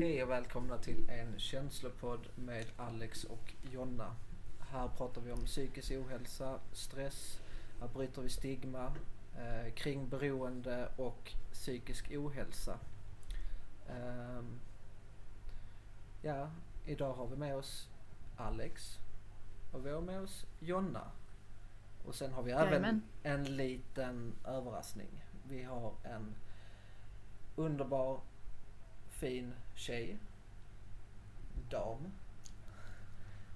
Hej och välkomna till en känslopodd med Alex och Jonna. Här pratar vi om psykisk ohälsa, stress, här bryter vi stigma eh, kring beroende och psykisk ohälsa. Ehm, ja, idag har vi med oss Alex och vi har med oss Jonna. Och sen har vi även Jajamän. en liten överraskning. Vi har en underbar, fin tjej, dam,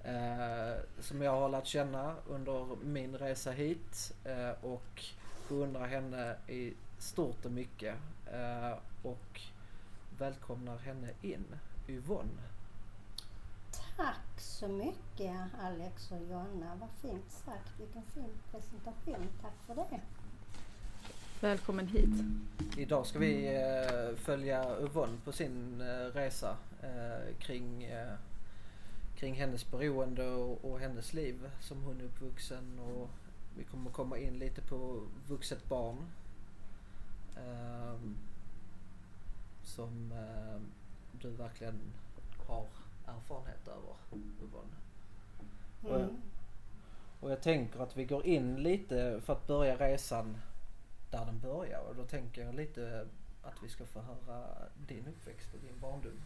eh, som jag har lärt känna under min resa hit eh, och beundrar henne i stort och mycket eh, och välkomnar henne in, Yvonne. Tack så mycket Alex och Jonna. Vad fint sagt. Vilken fin presentation. Tack för det. Välkommen hit. Idag ska vi eh, följa Yvonne på sin eh, resa eh, kring, eh, kring hennes beroende och, och hennes liv som hon är uppvuxen och vi kommer komma in lite på vuxet barn. ehm, som eh, du verkligen har erfarenhet över Yvonne. Och, Mm. och jag tänker att vi går in lite för att börja resan där den börjar och då tänker jag lite att vi ska få höra din uppväxt och din barndom.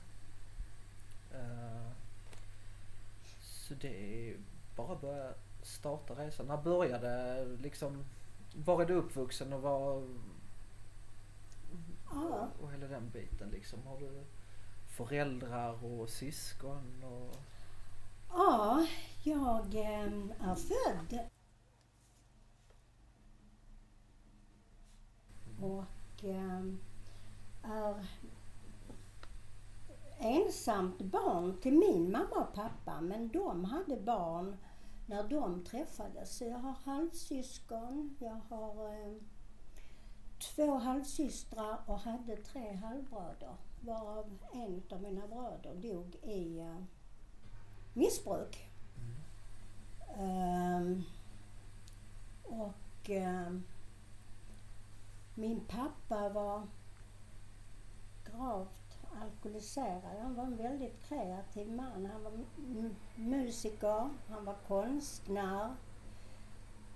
Eh, så det är bara att börja starta resan. När började liksom, var är du uppvuxen och var Ja. och hela den biten liksom. Har du föräldrar och syskon och ja, jag eh, är född och eh, är ensamt barn till min mamma och pappa men de hade barn när de träffades. Så jag har halvsyskon, jag har eh, två halvsystrar och hade tre halvbröder varav en av mina bröder dog i eh, missbruk. Ehm, och ehm, min pappa var gravt alkoholiserad. Han var en väldigt kreativ man. Han var musiker, han var konstnär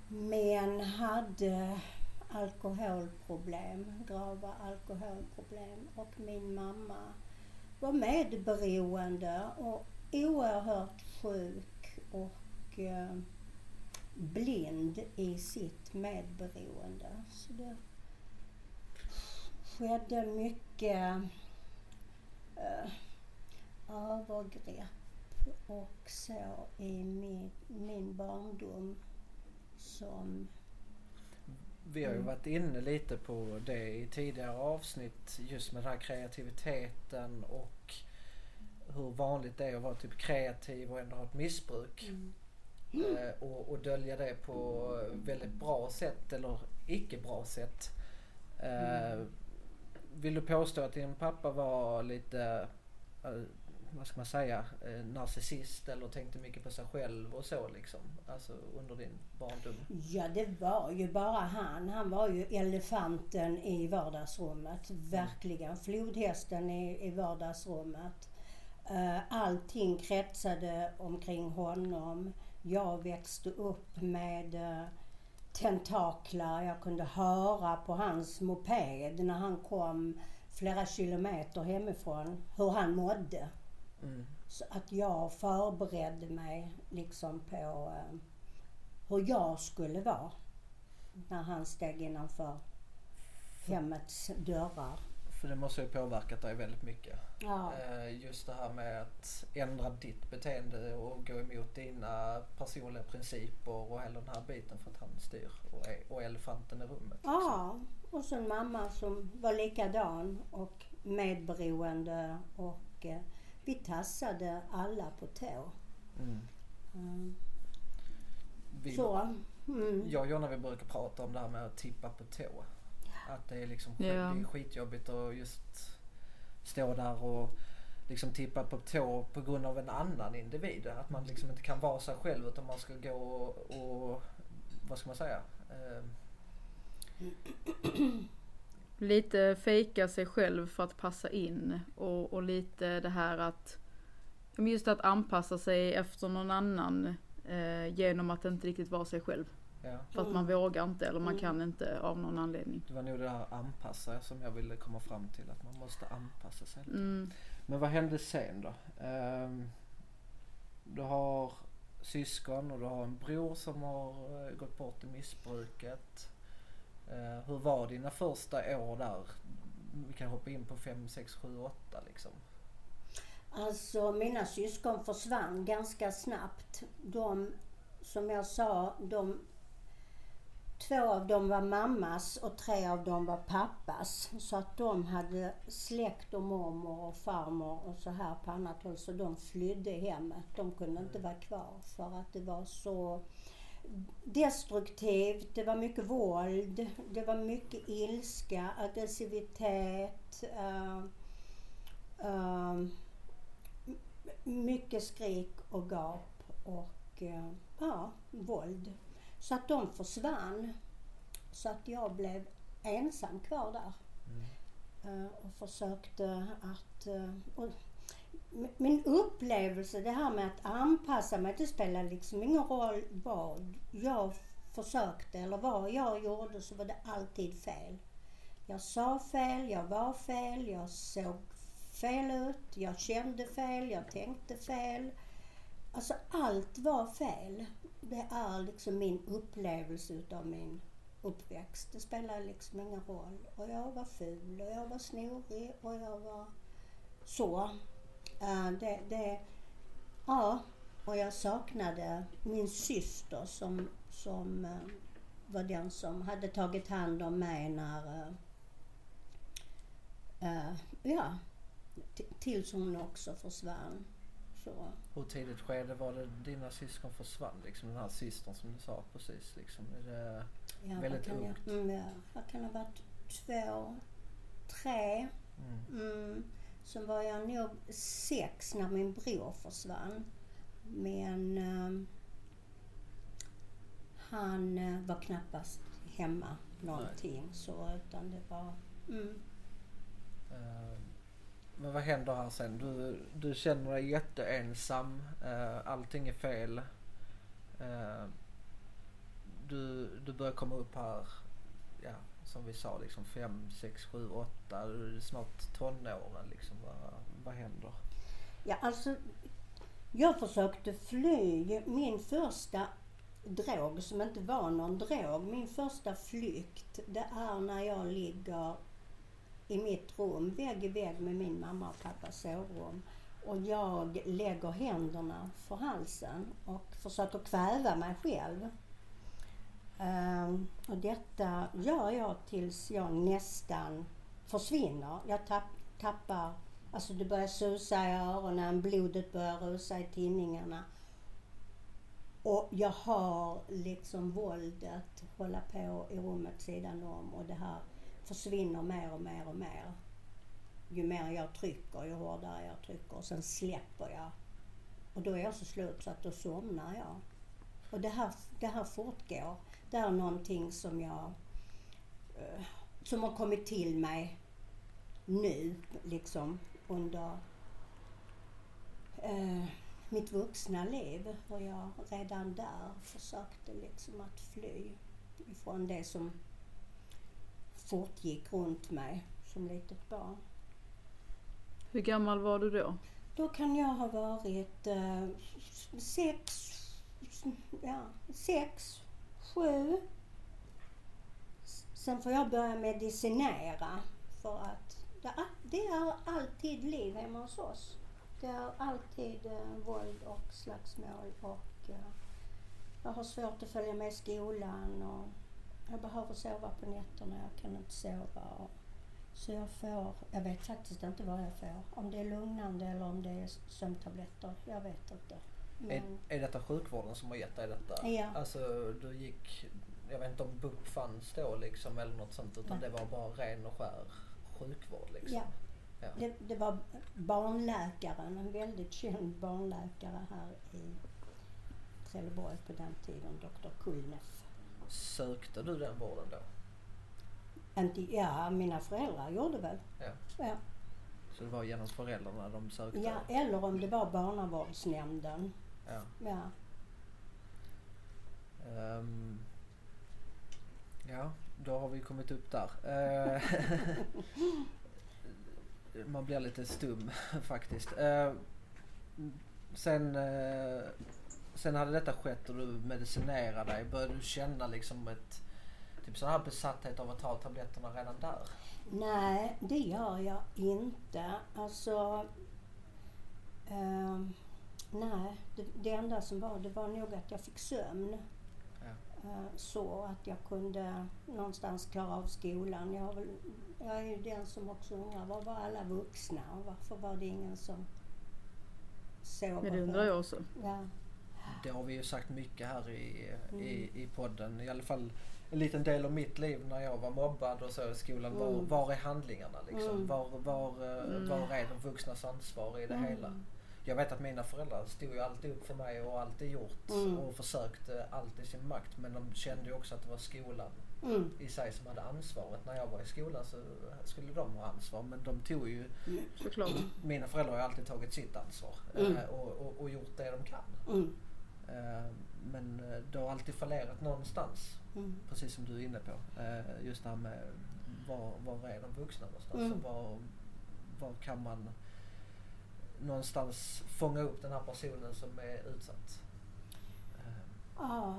men hade alkoholproblem, grava alkoholproblem och min mamma var medberoende och oerhört sjuk och eh, blind i sitt medberoende. Så det skedde mycket eh, övergrepp och så i min, min barndom som Vi har ju Mm. varit inne lite på det i tidigare avsnitt just med den här kreativiteten och hur vanligt det är att vara typ kreativ och ändå ha ett missbruk. Eh, och, och dölja det på väldigt bra sätt eller icke bra sätt. Eh, Vill du påstå att din pappa var lite, eh, vad ska man säga, eh, narcissist eller tänkte mycket på sig själv och så liksom? Alltså under din barndom? Ja, det var ju bara han. Han var ju elefanten i vardagsrummet. Verkligen. Flodhästen i, i vardagsrummet. Eh, Allting kretsade omkring honom. Jag växte upp med tentaklar. Jag kunde höra på hans moped när han kom flera kilometer hemifrån hur han mådde. Mm. Så att jag förberedde mig liksom på eh, hur jag skulle vara när han steg innanför hemmets dörrar. För det måste ju påverkat dig väldigt mycket. Ja, Eh, Just det här med att ändra ditt beteende och gå emot dina personliga principer och hela den här biten för att han styr och är och elefanten i rummet. liksom. ja. och så en mamma som var likadan och medberoende och eh, vi tassade alla på tå. Mm. Mm. Vi, Så. Mm. Jag och Jonna vi brukar prata om det här med att tippa på tå. Att det är liksom Ja. det är skitjobbigt att just stå där och liksom tippa på tå på grund av en annan individ. Att man liksom inte kan vara sig själv utan man ska gå och, och vad ska man säga? Eh, Lite fejka sig själv för att passa in och, och lite det här att just att anpassa sig efter någon annan eh, genom att inte riktigt vara sig själv. Ja. För att man vågar inte eller man Mm. kan inte av någon anledning. Det var nog det här anpassa som jag ville komma fram till. Att man måste anpassa sig. lite. Mm. Men vad hände sen då? Ehm, du har syskon och du har en bror som har eh, gått bort i missbruket. Eh, hur var dina första år där? Vi kan hoppa in på 5, 6, 7, 8 liksom. Alltså mina syskon försvann ganska snabbt. De, som jag sa, de, två av dem var mammas och tre av dem var pappas. Så att de hade släkt och mormor och farmor och så här på annat håll. Så de flydde hemmet. De kunde inte vara kvar för att det var så destruktivt. Det var mycket våld. Det var mycket ilska, aggressivitet. Uh, uh, mycket skrik och gap och uh, ja, våld. Så att de försvann. Så att jag blev ensam kvar där. Eh, och försökte att... eh, och min upplevelse, det här med att anpassa mig, det spelar liksom ingen roll vad jag försökte eller vad jag gjorde så var det alltid fel. Jag sa fel, jag var fel, jag såg fel ut, jag kände fel, jag tänkte fel. Alltså allt var fel. Det är liksom min upplevelse utav min uppväxt. Det spelar liksom ingen roll. Och jag var ful och jag var snorig och jag var så. Uh, det, det, ja, och jag saknade min syster som, som uh, var den som hade tagit hand om mig när, uh, ja, tills hon också försvann. Så. Hur tidigt skede var det dina syskon försvann? Liksom den här systern som du sa precis. Liksom. Är det, Ja, Väldigt kan ungt. Jag, mm, ja, vad kan ha varit? Två, tre. mm. Mm. Så var jag nog sex när min bror försvann. Men ehm, han eh, var knappast hemma någonting. Så, utan det var... Mm. Eh, men vad händer här sen? Du, du känner dig jätteensam. Uh, allting är fel. Eh, du, du börjar komma upp här, ja, som vi sa, liksom 5, 6, 7, 8. Du är snart tonåren. Liksom. Vad, vad händer? Ja, alltså, jag försökte fly. Min första drog, som inte var någon drog, min första flykt, det är när jag ligger i mitt rum, vägg i vägg med min mamma och pappas sovrum. Och jag lägger händerna för halsen och försöker kväva mig själv. Ehm, och detta gör jag tills jag nästan försvinner. Jag tapp, tappar Alltså det börjar susa i öronen, blodet börjar rusa i tinningarna. Och jag har liksom våldet hålla på i rummet sidan om och det här försvinner mer och mer och mer. Ju mer jag trycker, ju hårdare jag trycker och sen släpper jag. Och då är jag så slut så att då somnar jag. Och det här, det här fortgår. Det är någonting som jag eh, som har kommit till mig nu liksom under eh, mitt vuxna liv. Och jag redan där försökte liksom att fly ifrån det som fortgick runt mig som litet barn. Hur gammal var du då? Då kan jag ha varit eh, sex, ja, sex, sju. Sen får jag börja medicinera för att det är, det är alltid liv hemma hos oss. Det är alltid eh, våld och slagsmål och eh, jag har svårt att följa med i skolan och jag behöver sova på nätterna, jag kan inte sova. Så jag får, jag vet faktiskt inte vad jag får. Om det är lugnande eller om det är sömntabletter, jag vet inte. Är, Men, är detta sjukvården som har gett dig detta? Ja. Alltså du gick, jag vet inte om BUP fanns då liksom eller något sånt utan Nej. det var bara ren och skär sjukvård liksom? Ja. Ja. Det, det var barnläkaren, en väldigt känd barnläkare här i Trelleborg på den tiden, Dr. Kulneff. Sökte du den vården då? Inte, ja, mina föräldrar gjorde väl. Ja. Ja. Så det var genom föräldrarna de sökte? ja, eller om det var barnavårdsnämnden. Ja. Ja. Ehm, ja, då har vi kommit upp där. Eh, man blir lite stum faktiskt. Eh, sen, eh, sen hade detta skett och du medicinerade dig. Började du känna liksom ett typ sån här besatthet av att ta tabletterna redan där? Nej, det gör jag inte. Alltså... ehm, nej, det, det enda som var, det var nog att jag fick sömn. Ja. Eh, så att jag kunde någonstans klara av skolan. Jag, har väl, jag är ju den som också undrar, var var alla vuxna och varför var det ingen som sov? Men det undrar jag också. Ja. Det har vi ju sagt mycket här i, Mm. i, i podden. I alla fall en liten del av mitt liv när jag var mobbad och så i skolan. Var, Mm. var är handlingarna liksom? Mm. Var, var, Mm. var är de vuxnas ansvar i det hela? Mm. Jag vet att mina föräldrar stod ju alltid upp för mig och alltid gjort Mm. och försökte i sin makt. Men de kände ju också att det var skolan Mm. i sig som hade ansvaret. När jag var i skolan så skulle de ha ansvar. Men de tog ju, Såklart. mina föräldrar har ju alltid tagit sitt ansvar Mm. eh, och, och, och gjort det de kan. Eh, Men eh, det har alltid fallerat någonstans. Mm. Precis som du är inne på. Eh, Just det här med var, var är de vuxna någonstans? Mm. Och var, var kan man någonstans fånga upp den här personen som är utsatt? Ja,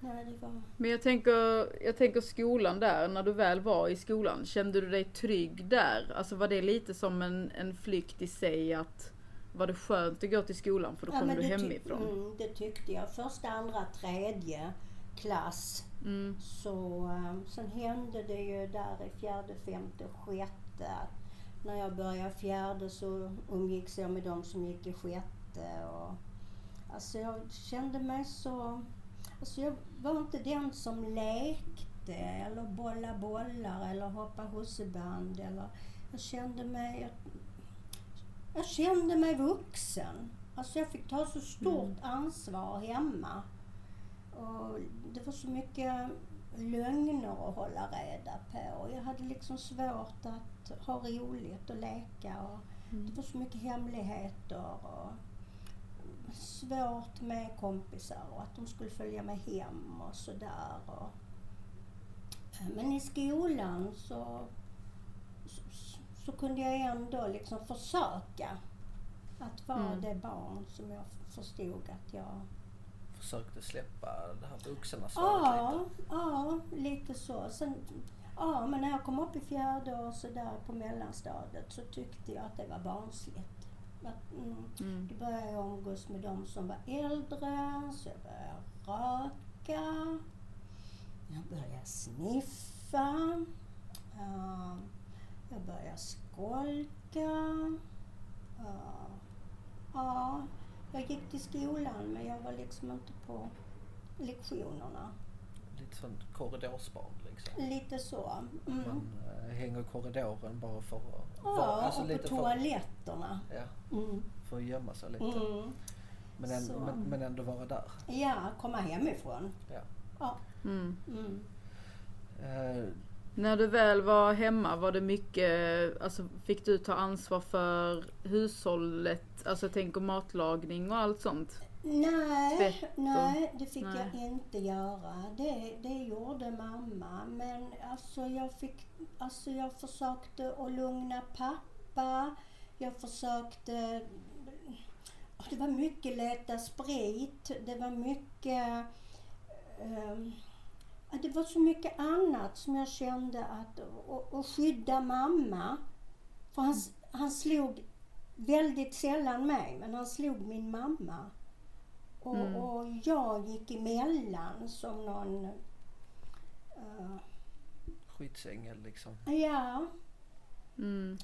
nej det var... Men jag tänker, jag tänker skolan där, när du väl var i skolan, kände du dig trygg där? Alltså var det lite som en, en flykt i sig att var det skönt att gå till skolan för då kom men du hemifrån? Mm, det tyckte jag. Första, andra, tredje klass. Mm. Så eh, sen hände det ju där i fjärde, femte, sjätte. När jag började fjärde så umgicks jag med de som gick i sjätte. Och, alltså jag kände mig så... Alltså jag var inte den som lekte eller bolla bollar eller hoppa husseband. Eller, jag kände mig... Jag, jag kände mig vuxen. Alltså jag fick ta så stort ansvar hemma. Och det var så mycket lögner att hålla reda på. Jag hade liksom svårt att ha roligt och leka. Och Det var så mycket hemligheter. Och svårt med kompisar och att de skulle följa med hem och sådär. Och, men i skolan så, så kunde jag ändå liksom försöka att vara Mm. det barn som jag förstod att jag försökte släppa det här vuxenansvaret Ja, lite. ja, lite så. Sen, ja, men när jag kom upp i fjärde och så där på mellanstadiet så tyckte jag att det var barnsligt. Att, mm, Mm. då började jag umgås med de som var äldre, så jag började röka. Jag började sniffa. Ja, jag började skolka. Ja, ja, jag gick till skolan men jag var liksom inte på lektionerna. Lite sånt korridorsbarn liksom. Lite så. Mm. Man eh, hänger i korridoren bara för att Ja, alltså och på lite för, toaletterna. ja, Mm. för att gömma sig lite. Mm. Men, ändå, men, men ändå vara där. Ja, komma hemifrån. Ja. Ja. Mm. När du väl var hemma, var det mycket, alltså fick du ta ansvar för hushållet? Alltså jag tänker matlagning och allt sånt? Nej, och- nej, det fick nej. jag inte göra. Det, det gjorde mamma. Men alltså jag fick, alltså jag försökte att lugna pappa. Jag försökte, det var mycket leta sprit. Det var mycket, ja, det var så mycket annat som jag kände att, och, och skydda mamma. För han, han slog väldigt sällan mig, men han slog min mamma. Och, Mm. och jag gick emellan som någon... eh, skyddsängel liksom. ja, Mm.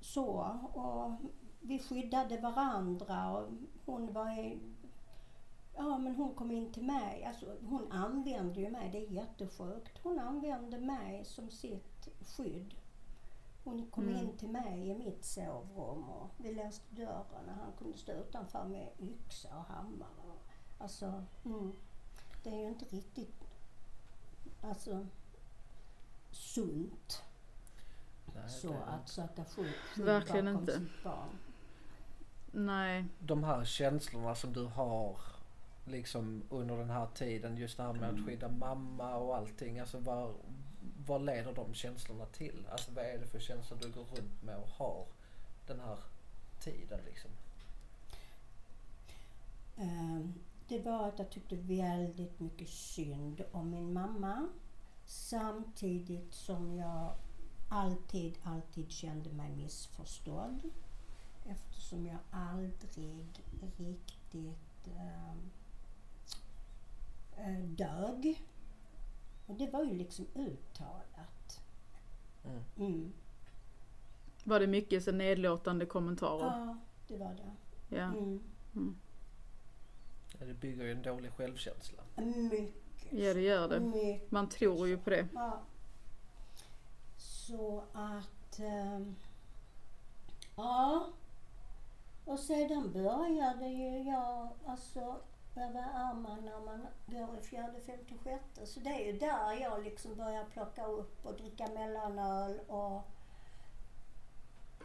så. Och vi skyddade varandra och hon var... Ja, men hon kom in till mig. Alltså, hon använde ju mig, det är jättesjukt. Hon använde mig som sitt skydd. Hon kom Mm. in till mig i mitt sovrum och vi låste dörren och han kunde stå utanför med yxa och hammare. Alltså, mm, det är ju inte riktigt... Alltså, sunt. Nej, Så att söka skydd, bakom inte. sitt barn. Nej, de här känslorna som du har liksom under den här tiden, just det här med att skydda mamma och allting. Alltså vad, vad leder de känslorna till? Alltså vad är det för känslor du går runt med och har den här tiden liksom? Ehm, Det var att jag tyckte väldigt mycket synd om min mamma. Samtidigt som jag alltid, alltid kände mig missförstådd. Eftersom jag aldrig riktigt eh, dög. Och det var ju liksom uttalat. Mm. Mm. var det mycket så nedlåtande kommentarer? Ja, det var det. Ja. Mm. Ja, Det bygger ju en dålig självkänsla. Mycket. ja, det gör det. Mycket. Man tror ju på det. Ja. Så att... ehm, ja. Och sedan började ju jag, alltså, vad är man när man går i fjärde, femte, sjätte? Så det är ju där jag liksom börjar plocka upp och dricka mellanöl och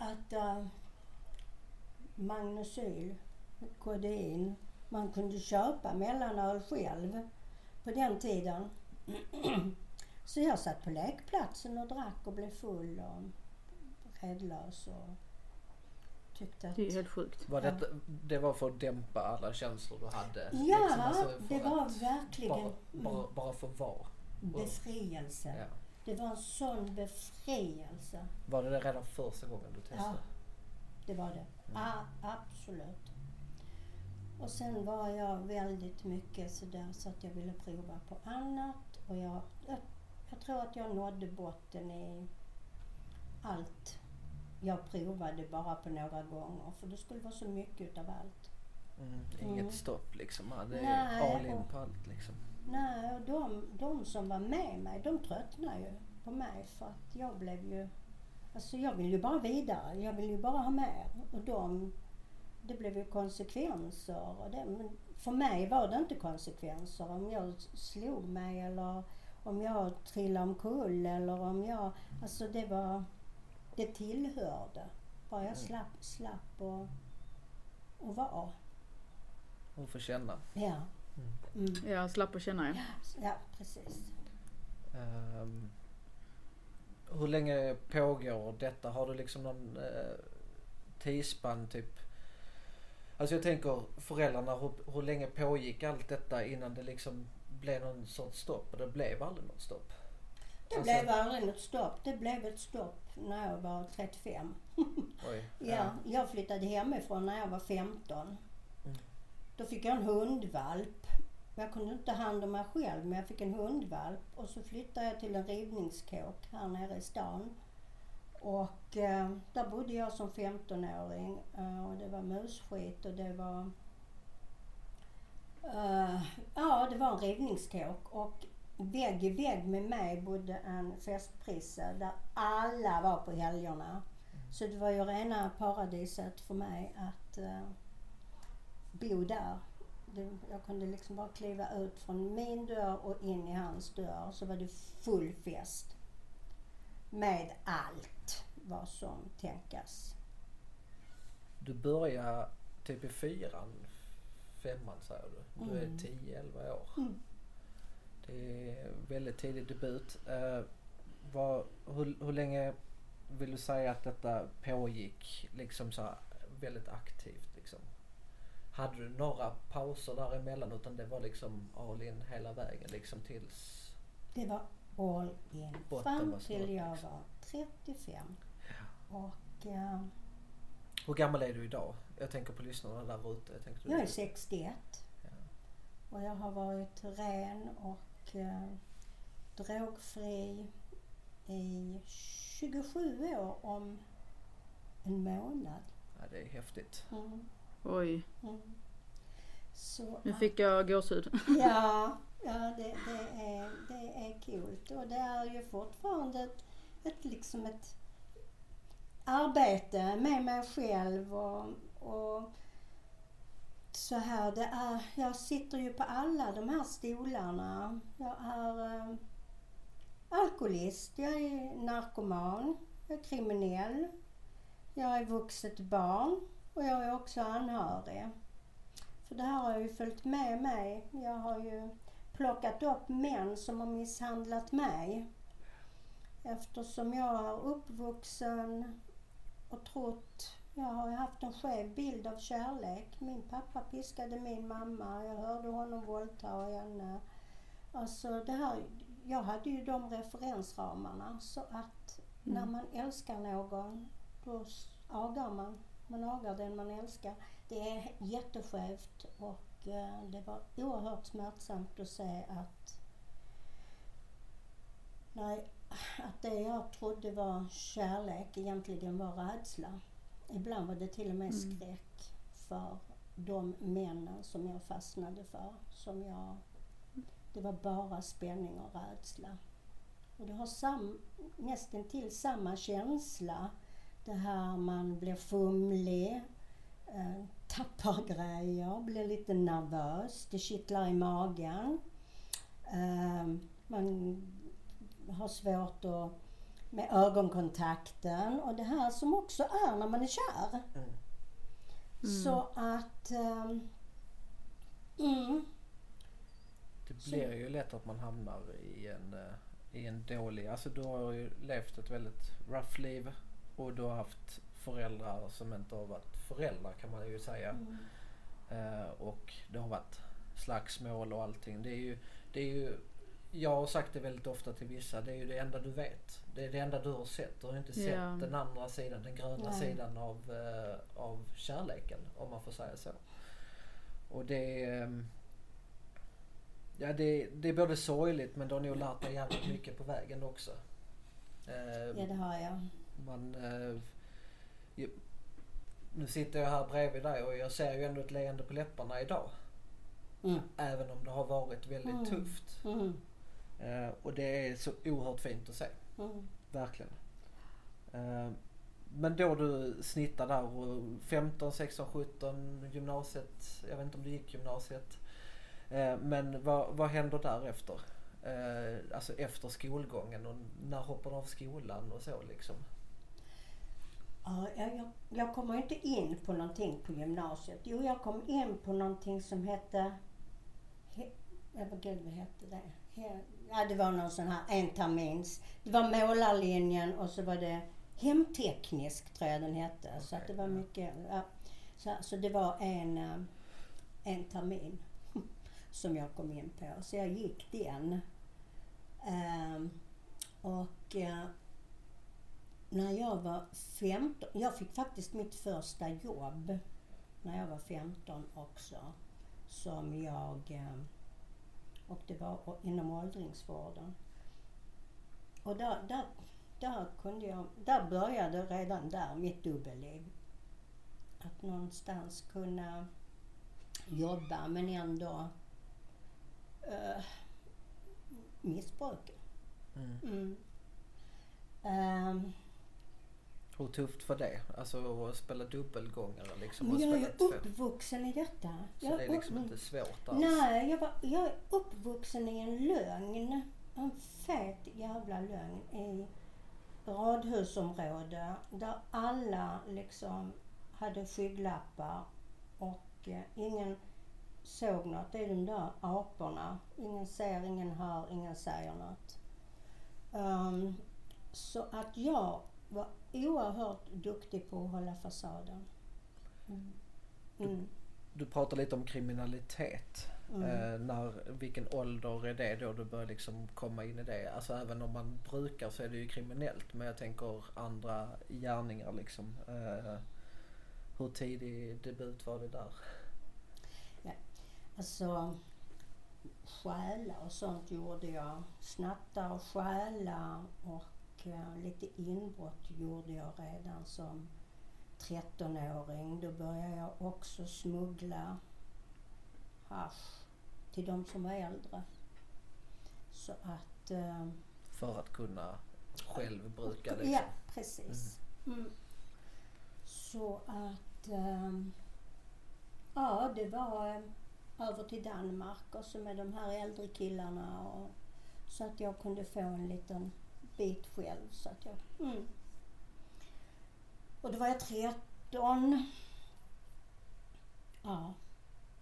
äta Magnesyl, kodein. Man kunde köpa mellanöl själv på den tiden. Så jag satt på lekplatsen och drack och blev full och redlös och tyckte att... Det är helt sjukt. Var det, det var för att dämpa alla känslor du hade? Ja, liksom, alltså för det var verkligen Bara, bara, bara få vara. befrielse. Ja. Det var en sån befrielse. Var det det redan första gången du testade? Ja, det var det. Ja, absolut. Och sen var jag väldigt mycket sådär så att jag ville prova på annat. Och jag, jag, jag tror att jag nådde botten i allt jag provade bara på några gånger. För det skulle vara så mycket utav allt. Mm, inget Mm. stopp liksom. Det är Nej, all in på allt liksom. Nej, och de, de som var med mig, de tröttnade ju på mig för att jag blev ju... Alltså jag vill ju bara vidare, jag vill ju bara ha mer. Och de, det blev ju konsekvenser. Och det, men för mig var det inte konsekvenser om jag slog mig eller om jag trillade omkull eller om jag... Alltså det var... Det tillhörde. Bara jag Mm. slapp, slapp och, och var. Och få känna. Ja. Mm. Jag slapp att känna ja. Ja, precis. Ehm, hur länge pågår detta? Har du liksom någon uh, tidsspann typ? Alltså jag tänker föräldrarna, hur, hur länge pågick allt detta innan det liksom blev någon sorts stopp? Och det blev aldrig något stopp. Det Alltså- blev aldrig något stopp. Det blev ett stopp när jag var 35. Oj. Ja, jag flyttade hemifrån när jag var 15. Mm. Då fick jag en hundvalp. Jag kunde inte ta hand om mig själv men jag fick en hundvalp och så flyttade jag till en rivningskåk här nere i stan. Och eh, där bodde jag som 15-åring eh, och det var musskit och det var eh, Ja, det var en rivningskåk och vägg i vägg med mig bodde en festprisse där alla var på helgerna. Så det var ju rena paradiset för mig att eh, bo där. Det, jag kunde liksom bara kliva ut från min dörr och in i hans dörr så var det full fest. Med allt vad som tänkas. Du börjar typ i fyran, femman säger du. Du är Mm. 10-11 år. Mm. Det är väldigt tidig debut. Eh, vad, hur, hur länge vill du säga att detta pågick liksom så väldigt aktivt? Liksom? Hade du några pauser däremellan utan det var liksom all in hela vägen liksom tills... Det var all in. Fram var till jag liksom. var 35. Och eh, Hur gammal är du idag? Jag tänker på lyssnarna där ute. Jag, jag är 61. Ja. Och jag har varit ren och eh, drogfri i 27 år om en månad. Ja, det är häftigt. Mm. Oj, Mm. Så nu fick jag gåshud. Ja, ja det, det, är, det är coolt. Och det är ju fortfarande ett, ett, liksom ett arbete med mig själv och, och så här. Det är, jag sitter ju på alla de här stolarna. Jag är eh, alkoholist, jag är narkoman, jag är kriminell, jag är vuxet barn och jag är också anhörig. För det här har ju följt med mig. Jag har ju plockat upp män som har misshandlat mig. Eftersom jag är uppvuxen och trott, jag har haft en skev bild av kärlek. Min pappa piskade min mamma, jag hörde honom våldta henne. Alltså det här, jag hade ju de referensramarna så att mm. när man älskar någon då agar man. Man agar den man älskar. Det är jätteskevt och eh, det var oerhört smärtsamt att se att nej, att det jag trodde var kärlek egentligen var rädsla. Ibland var det till och med mm. skräck för de männen som jag fastnade för. Som jag, det var bara spänning och rädsla. Och det har sam, nästan till samma känsla. Det här man blir fumlig, eh, tappar grejer, blir lite nervös, det kittlar i magen. Eh, man har svårt att, med ögonkontakten och det här som också är när man är kär. Mm. Så att... Um, mm. Det blir ju lätt att man hamnar i en, eh, i en dålig... Alltså du har ju levt ett väldigt rough liv och du har haft föräldrar som inte har varit föräldrar kan man ju säga. Mm. Uh, och det har varit slagsmål och allting. Det är ju, det är ju jag har sagt det väldigt ofta till vissa, det är ju det enda du vet. Det är det enda du har sett. Du har inte sett yeah. den andra sidan, den gröna Nej. sidan av, uh, av kärleken, om man får säga så. Och det um, Ja det, det är både sorgligt men du har nog lärt dig jävligt mycket på vägen också. Uh, ja det har jag. Man, uh, ju, nu sitter jag här bredvid dig och jag ser ju ändå ett leende på läpparna idag. Mm. Även om det har varit väldigt mm. tufft. Mm. Uh, och det är så oerhört fint att se. Mm. Verkligen. Uh, men då du snittar där 15, 16, 17 gymnasiet. Jag vet inte om du gick gymnasiet. Uh, men vad, vad händer därefter? alltså efter skolgången och när hoppar du av skolan och så liksom? Ja, jag, jag kommer inte in på någonting på gymnasiet. Jo, jag kom in på någonting som hette... He, vad gud, vad hette det? He, ja, det var någon sån här en termins. Det var målarlinjen och så var det hemteknisk tror jag den hette. Okay. Så att det var mycket, ja, så, så det var en, eh, en termin som jag kom in på. Så jag gick den. Um, och uh, när jag var 15, jag fick faktiskt mitt första jobb när jag var 15 också. Som jag um, och det var inom åldringsvården. Och där, där, där, kunde jag, där började redan där mitt dubbelliv. Att någonstans kunna jobba men ändå uh, missbruka. Mm. Mm. Um, hur tufft var det? Alltså att spela dubbelgångare liksom? Men jag är uppvuxen i detta. Så jag det är liksom inte svårt alls? Nej, jag, var, jag är uppvuxen i en lögn. En fet jävla lögn i radhusområde där alla liksom hade skygglappar och eh, ingen såg något. Det är de där aporna. Ingen ser, ingen hör, ingen säger något. Um, så att jag var oerhört duktig på att hålla fasaden. Mm. Mm. Du, du pratar lite om kriminalitet. Mm. Eh, när, vilken ålder är det då du börjar liksom komma in i det? Alltså även om man brukar så är det ju kriminellt men jag tänker andra gärningar liksom. Eh, hur tidig debut var det där? Ja, alltså stjäla och sånt gjorde jag. Snatta och stjäla och Eh, lite inbrott gjorde jag redan som 13-åring. Då började jag också smuggla hasch till de som var äldre. Så att... Eh, För att kunna själv bruka det? Liksom. Ja, precis. Mm. Mm. Så att... Eh, ja, det var eh, över till Danmark och så med de här äldre killarna och Så att jag kunde få en liten bit själv. Så att jag, mm. Och då var jag 13. Ja,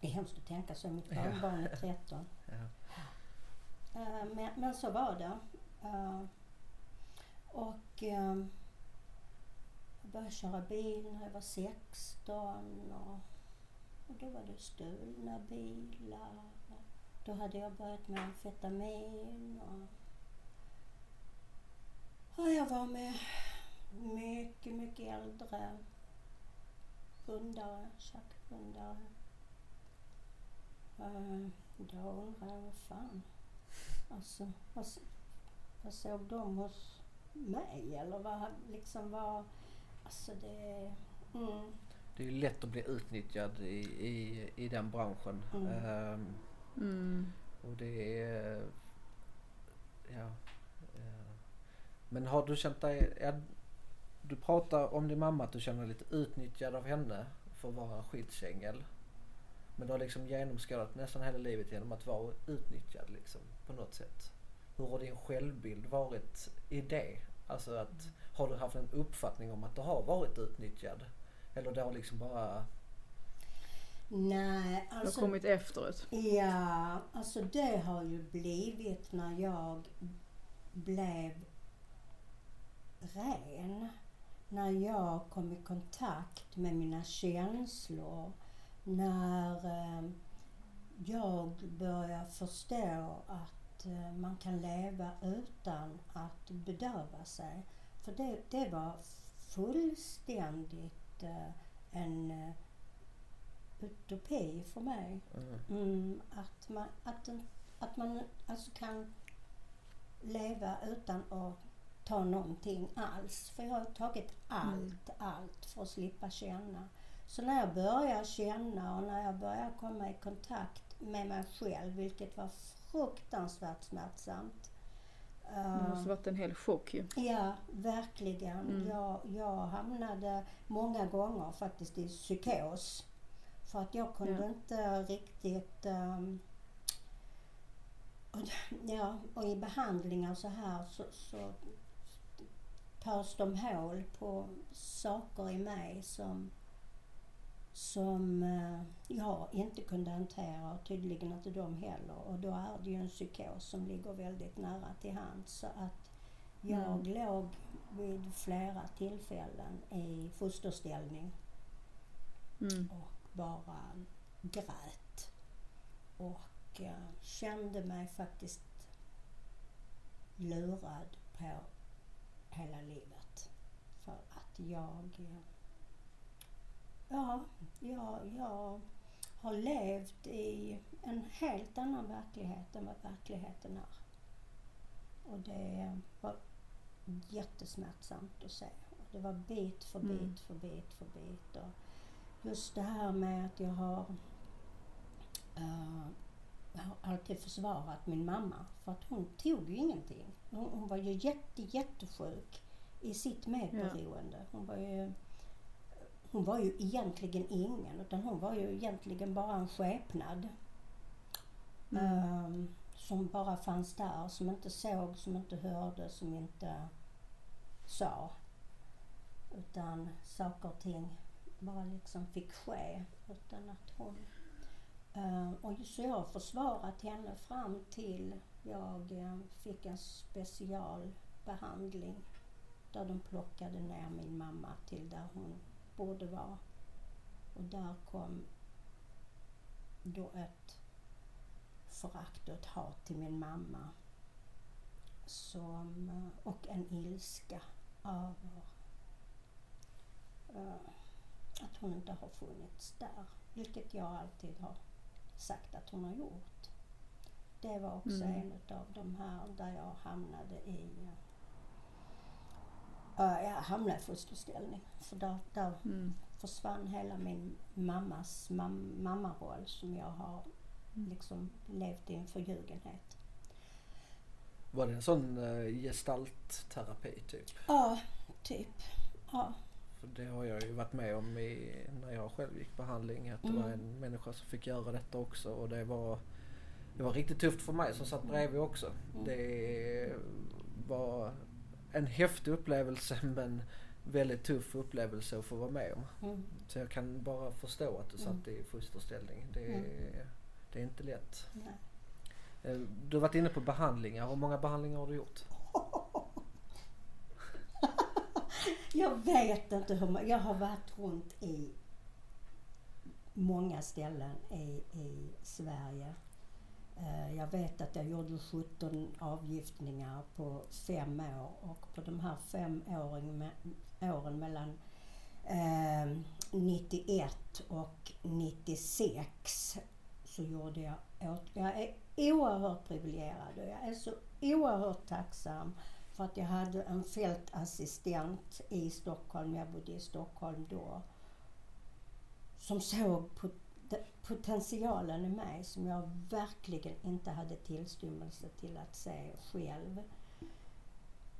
det är hemskt att tänka så. Mitt barnbarn är 13. Ja. Eh, Men, men så var det. Eh, Och eh, jag började köra bil när jag var 16 och, och då var det stulna bilar. Då hade jag börjat med amfetamin och jag var med mycket, mycket äldre hundare, tjackhundare. Uh, då undrar jag, vad fan, alltså, vad, vad såg de hos mig eller vad liksom var, alltså det, mm, Det är ju lätt att bli utnyttjad i, i, i den branschen. Mm. Ehm, Mm. och det är... Ja. Men har du känt dig... Ja, du pratar om din mamma att du känner dig lite utnyttjad av henne för att vara skyddsängel. Men du har liksom genomskådat nästan hela livet genom att vara utnyttjad liksom på något sätt. Hur har din självbild varit i det? Alltså att har du haft en uppfattning om att du har varit utnyttjad? Eller det har liksom bara... nej Det har alltså kommit efteråt. Ja, alltså det har ju blivit när jag blev ren. När jag kom i kontakt med mina känslor. När eh, jag började förstå att eh, man kan leva utan att bedöva sig. För det, det var fullständigt eh, en utopi för mig. Mm, Mm, att man, att, att man alltså kan leva utan att ta någonting alls. För jag har tagit allt, allt för att slippa känna. Så när jag började känna och när jag började komma i kontakt med mig själv, vilket var fruktansvärt smärtsamt. Det eh, måste varit en hel chock ju. Ja, verkligen. Mm. Jag, jag hamnade många gånger faktiskt i psykos. För att jag kunde Ja. inte riktigt... ehm, och, ja, och i behandlingar så här så, så tas de hål på saker i mig som, som eh, jag inte kunde hantera och tydligen inte de heller. Och då är det ju en psykos som ligger väldigt nära till hands. Så att jag låg vid flera tillfällen i fosterställning Mm. och bara grät. Och eh, kände mig faktiskt lurad på hela livet. För att jag... Ja, jag, jag har levt i en helt annan verklighet än vad verkligheten är. Och det var jättesmärtsamt att se. Det var bit för bit Mm. för bit för bit. Och just det här med att jag har, eh, jag har alltid försvarat min mamma. För att hon tog ju ingenting. Hon, hon var ju jätte, jättesjuk i sitt medberoende. Hon var ju hon var ju egentligen ingen utan hon var ju egentligen bara en skepnad. Mm. Ehm, som bara fanns där, som inte såg, som inte hörde, som inte sa. Utan saker och ting bara liksom fick ske utan att hon... Ehm, och så jag har försvarat henne fram till jag eh, fick en specialbehandling där de plockade ner min mamma till där hon borde vara. Och där kom då ett förakt och ett hat till min mamma. Som, eh, och en ilska över eh, att hon inte har funnits där. Vilket jag alltid har sagt att hon har gjort. Det var också Mm. en utav de här där jag hamnade i uh, jag hamnade i fosterställning. För där, där Mm. försvann hela min mammas mam, mammaroll som jag har liksom levt i en förljugenhet. Var det en sån uh, gestaltterapi typ? Ja, typ. Ja. För det har jag ju varit med om i, när jag själv gick behandling. Att det Mm. var en människa som fick göra detta också och det var det var riktigt tufft för mig som satt bredvid också. Mm. Det var en häftig upplevelse men väldigt tuff upplevelse att få vara med om. Mm. Så jag kan bara förstå att du satt i fosterställning. Det, Mm. det är inte lätt. Nej. Eh, Du har varit inne på behandlingar. Hur många behandlingar har du gjort? Jag vet inte hur många. Jag har varit runt i många ställen i, i Sverige. Eh, jag vet att jag gjorde 17 avgiftningar på fem år och på de här fem åren, åren mellan eh, 91 och 96 så gjorde jag Jag är oerhört privilegierad och jag är så oerhört tacksam för att jag hade en fältassistent i Stockholm, jag bodde i Stockholm då, som såg på potentialen i mig som jag verkligen inte hade tillstymmelse till att se själv.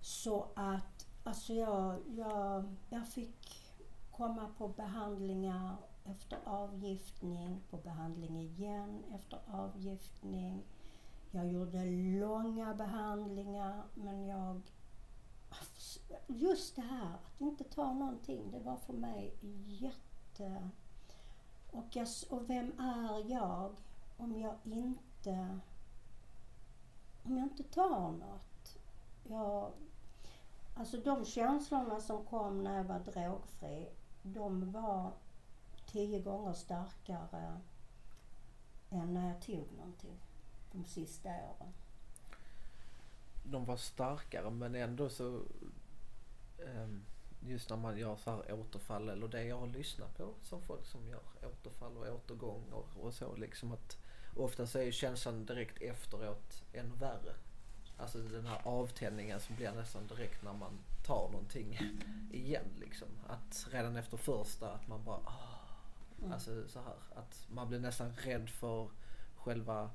Så att, alltså jag, jag, jag fick komma på behandlingar efter avgiftning, på behandling igen efter avgiftning. Jag gjorde långa behandlingar men jag... Just det här att inte ta någonting, det var för mig jätte... Och, jag, och vem är jag om jag inte... Om jag inte tar något? Jag, alltså de känslorna som kom när jag var drogfri, de var tio gånger starkare än när jag tog någonting de sista åren. De var starkare men ändå så um just när man gör så här återfall eller det jag har lyssnat på som folk som gör återfall och återgångar och så liksom att ofta så är känslan direkt efteråt än värre. Alltså den här avtändningen som blir nästan direkt när man tar någonting igen liksom. Att redan efter första att man bara ah, Mm. Alltså så här att man blir nästan rädd för själva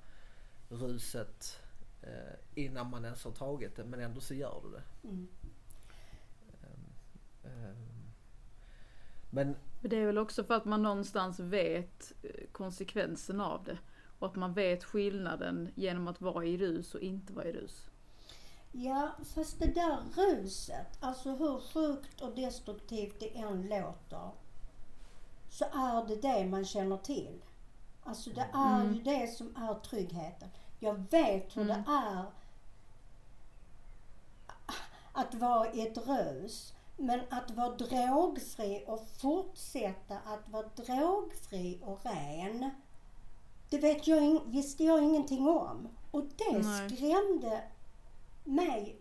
ruset eh, innan man ens har tagit det men ändå så gör du det. Mm. Ehm, men Men det är väl också för att man någonstans vet eh, konsekvensen av det. Och att man vet skillnaden genom att vara i rus och inte vara i rus. Ja, fast det där ruset, alltså hur sjukt och destruktivt det än låter, så är det det man känner till. Alltså det är Mm. ju det som är tryggheten. Jag vet hur Mm. det är att vara i ett rus. Men att vara drogfri och fortsätta att vara drogfri och ren, det vet jag, visste jag ingenting om. Och det Nej. skrämde mig.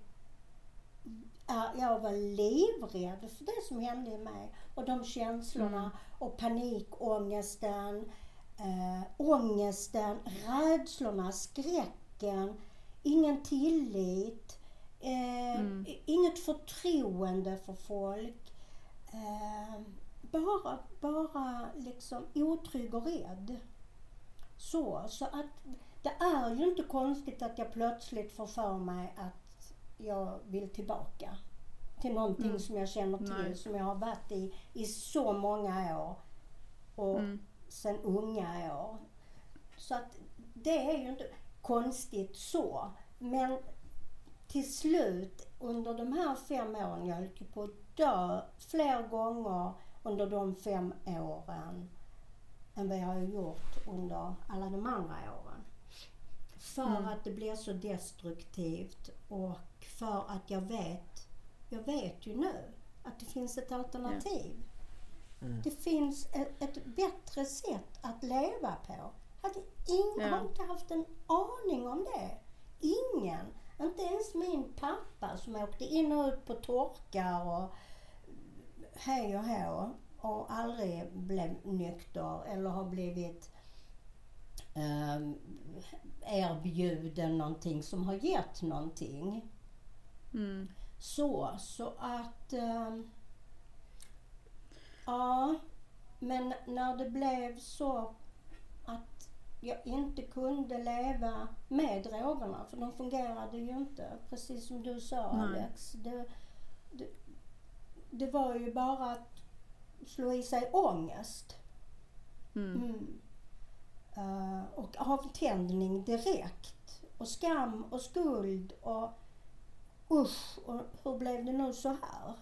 Ja, Jag var livrädd för det som hände i mig. Och de känslorna Mm. och panikångesten, eh, ångesten, rädslorna, skräcken, ingen tillit, eh, Mm. inget förtroende för folk. Eh, bara, bara liksom otrygg och rädd. Så, så att det är ju inte konstigt att jag plötsligt får för mig att jag vill tillbaka till någonting Mm. som jag känner till, Nej. som jag har varit i i så många år. Och Mm. sen unga år. Så att det är ju inte konstigt så. Men till slut under de här fem åren, jag höll på att dö fler gånger under de fem åren än vad jag har gjort under alla de andra åren. För Mm. att det blir så destruktivt och för att jag vet, jag vet ju nu att det finns ett alternativ. Mm. Det finns ett, ett bättre sätt att leva på. Hade ingen, Ja. har inte haft en aning om det. Ingen. Inte ens min pappa som åkte in och ut på torkar och hej och hå och aldrig blev nykter eller har blivit eh, erbjuden någonting som har gett någonting. Mm. Så, så att... ehm, ja, men när det blev så att jag inte kunde leva med drogerna, för de fungerade ju inte, precis som du sa Nej. Alex. Det, det, det var ju bara att slå i sig ångest. Mm. Mm. Eh, och avtändning direkt. Och skam och skuld och usch, och hur blev det nu så här?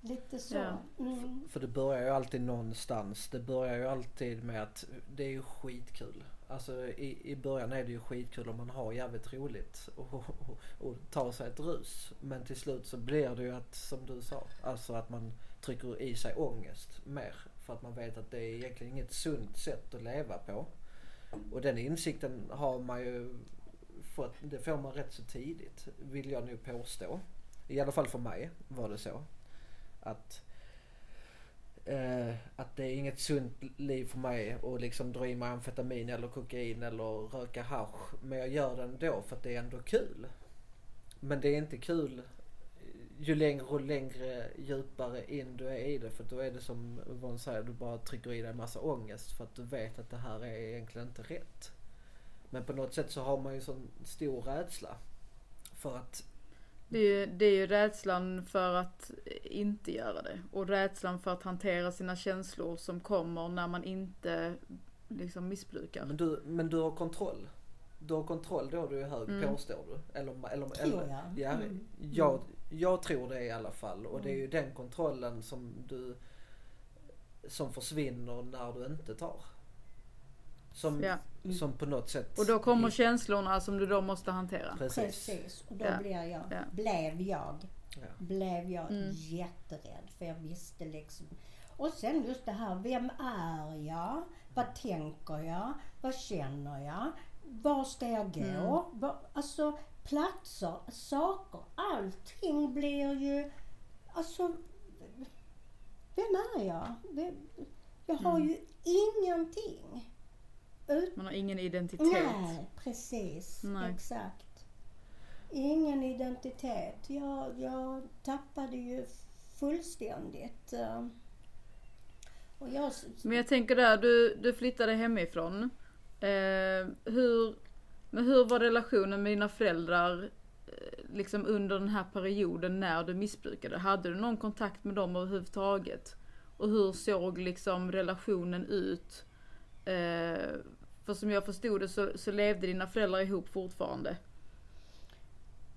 Lite så. Ja. Mm. För det börjar ju alltid någonstans. Det börjar ju alltid med att det är ju skitkul. Alltså i, i början är det ju skitkul om man har jävligt roligt och, och, och tar sig ett rus. Men till slut så blir det ju att, som du sa, alltså att man trycker i sig ångest mer. För att man vet att det är egentligen inget sunt sätt att leva på. Och den insikten har man ju fått, det får man rätt så tidigt vill jag nog påstå. I alla fall för mig var det så. Att eh, att det är inget sunt liv för mig att liksom dra i mig amfetamin eller kokain eller röka hasch. Men jag gör det ändå för att det är ändå kul. Men det är inte kul ju längre och längre djupare in du är i det. För då är det som Yvonne säger, du bara trycker i dig en massa ångest för att du vet att det här är egentligen inte rätt. Men på något sätt så har man ju sån stor rädsla. För att det är, ju, det är ju rädslan för att inte göra det. Och rädslan för att hantera sina känslor som kommer när man inte liksom missbrukar. Men du, men du har kontroll. Du har kontroll då du är hög Mm. påstår du? Eller, eller, Tror eller, jag. Ja, Mm. jag, jag tror det i alla fall. Och det är ju Mm. den kontrollen som du som försvinner när du inte tar. Som, Ja. Mm. som på något sätt... Och då kommer känslorna som du då måste hantera. Precis. Precis. Och då Ja. blir jag, Ja. blev jag, Ja. blev jag Mm. jätterädd. För jag visste liksom. Och sen just det här, vem är jag? Vad tänker jag? Vad känner jag? Var ska jag gå? Mm. Var, alltså platser, saker, allting blir ju, alltså, vem är jag? Vem, jag har Mm. ju ingenting. Ut, Man har ingen identitet. Nej, precis. Nej. Exakt. Ingen identitet. Jag, jag tappade ju fullständigt. eh, Och jag, Men jag tänker där, du, du flyttade hemifrån. Eh, hur, men hur var relationen med dina föräldrar eh, liksom under den här perioden när du missbrukade? Hade du någon kontakt med dem överhuvudtaget? Och hur såg liksom relationen ut? Eh, för som jag förstod det så, så levde dina föräldrar ihop fortfarande.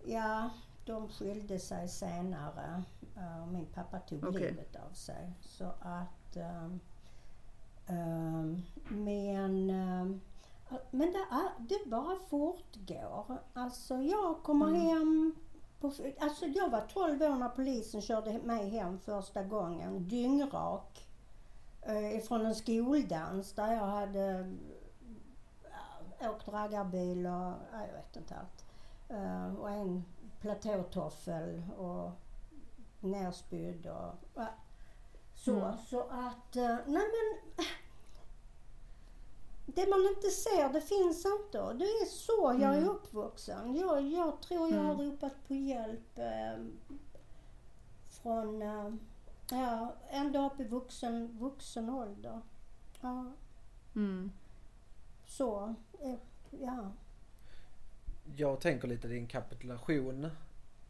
ja, de skilde sig senare. Eh, Min pappa tog Okej. livet av sig. Så att... ehm, ehm, men... ehm, men det, det bara fortgår. Alltså jag kommer Mm. hem på, Alltså jag var 12 år när polisen körde mig hem första gången. Dyngrak. Eh, ifrån en skoldans där jag hade åkt raggarbil och ja, jag vet inte allt. Eh, och en platåtoffel och nerspydd och så. Mm. Så att, eh, nej men det man inte ser, det finns inte. Det är så jag är Mm. uppvuxen. Jag, jag tror jag har Mm. ropat på hjälp eh, från, eh, ja, ända upp i vuxen, vuxen ålder. Ja, Mm så. Eh, ja. Jag tänker lite din kapitulation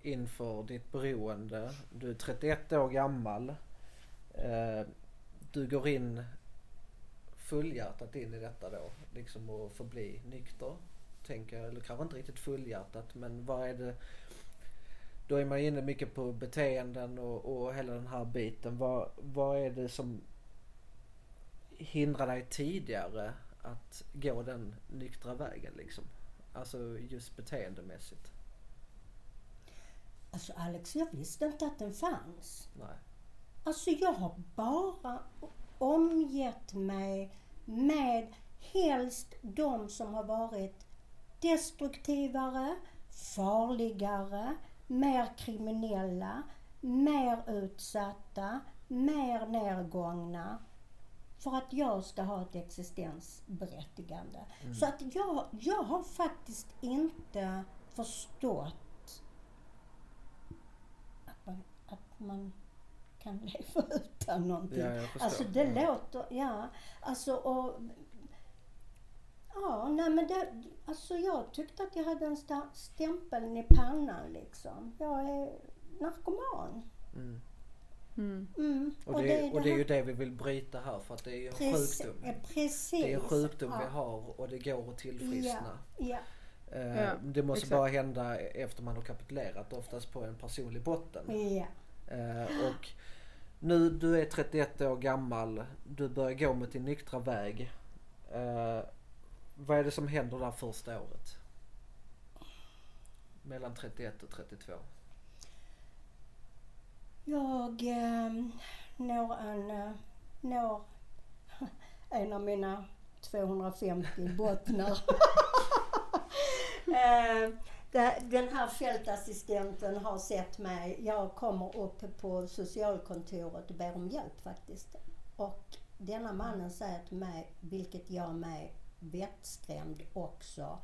inför ditt beroende. Du är 31 år gammal. Eh, du går in fullhjärtat in i detta då. Liksom att förbli nykter. Tänker jag. Eller kanske inte riktigt fullhjärtat men vad är det? Då är man inne mycket på beteenden och, och hela den här biten. Vad, vad är det som hindrar dig tidigare att gå den nyktra vägen liksom? Alltså just beteendemässigt. Alltså Alex, jag visste inte att den fanns. Nej. Alltså jag har bara omgett mig med helst de som har varit destruktivare, farligare, mer kriminella, mer utsatta, mer nedgångna. För att jag ska ha ett existensberättigande. Så att jag, jag har faktiskt inte förstått att man, att man kan leva utan någonting. Ja. Alltså det Ja. låter, ja. Alltså och... Ja, nej men det, alltså jag tyckte att jag hade en stämpeln i pannan liksom. Jag är narkoman. Mm. Mm. Mm. Och det, och det är ju det vi vill bryta här för att det är ju en Prec- sjukdom. eh, Precis. Det är en sjukdom vi Ja. har och det går att tillfriskna. Ja. Eh, Ja, det måste exakt. bara hända efter man har kapitulerat, oftast på en personlig botten. Ja. Eh, och nu, du är 31 år gammal, du börjar gå mot din nyktra väg. Eh, vad är det som händer där första året? Mellan 31 och 32. Jag eh, når en, eh, når en av mina 250 bottnar. eh, det- den här fältassistenten har sett mig. Jag kommer upp på socialkontoret och ber om hjälp faktiskt. Och denna mannen säger till mig, vilket gör mig vettskrämd också.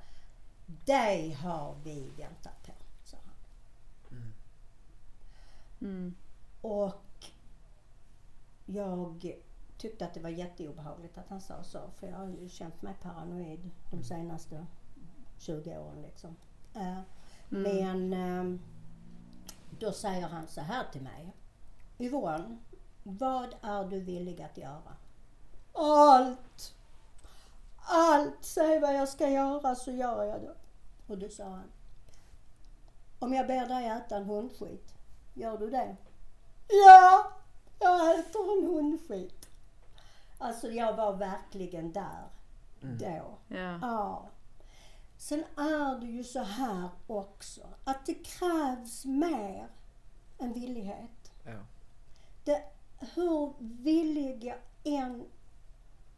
Dig har vi väntat på, sa han. Mm. Och jag tyckte att det var jätteobehagligt att han sa så. För jag har ju känt mig paranoid de senaste 20 åren liksom. Eh, Men eh, då säger han så här till mig. Yvonne, vad är du villig att göra? Allt! Allt! Säg vad jag ska göra så gör jag det. Och då sa han. Om jag ber dig äta en hundskit, gör du det? Ja, jag äter en hundskit. Alltså jag var verkligen där då. Ja. Ja. Sen är det ju så här också att det krävs mer än villighet. Ja. Det, hur villig jag än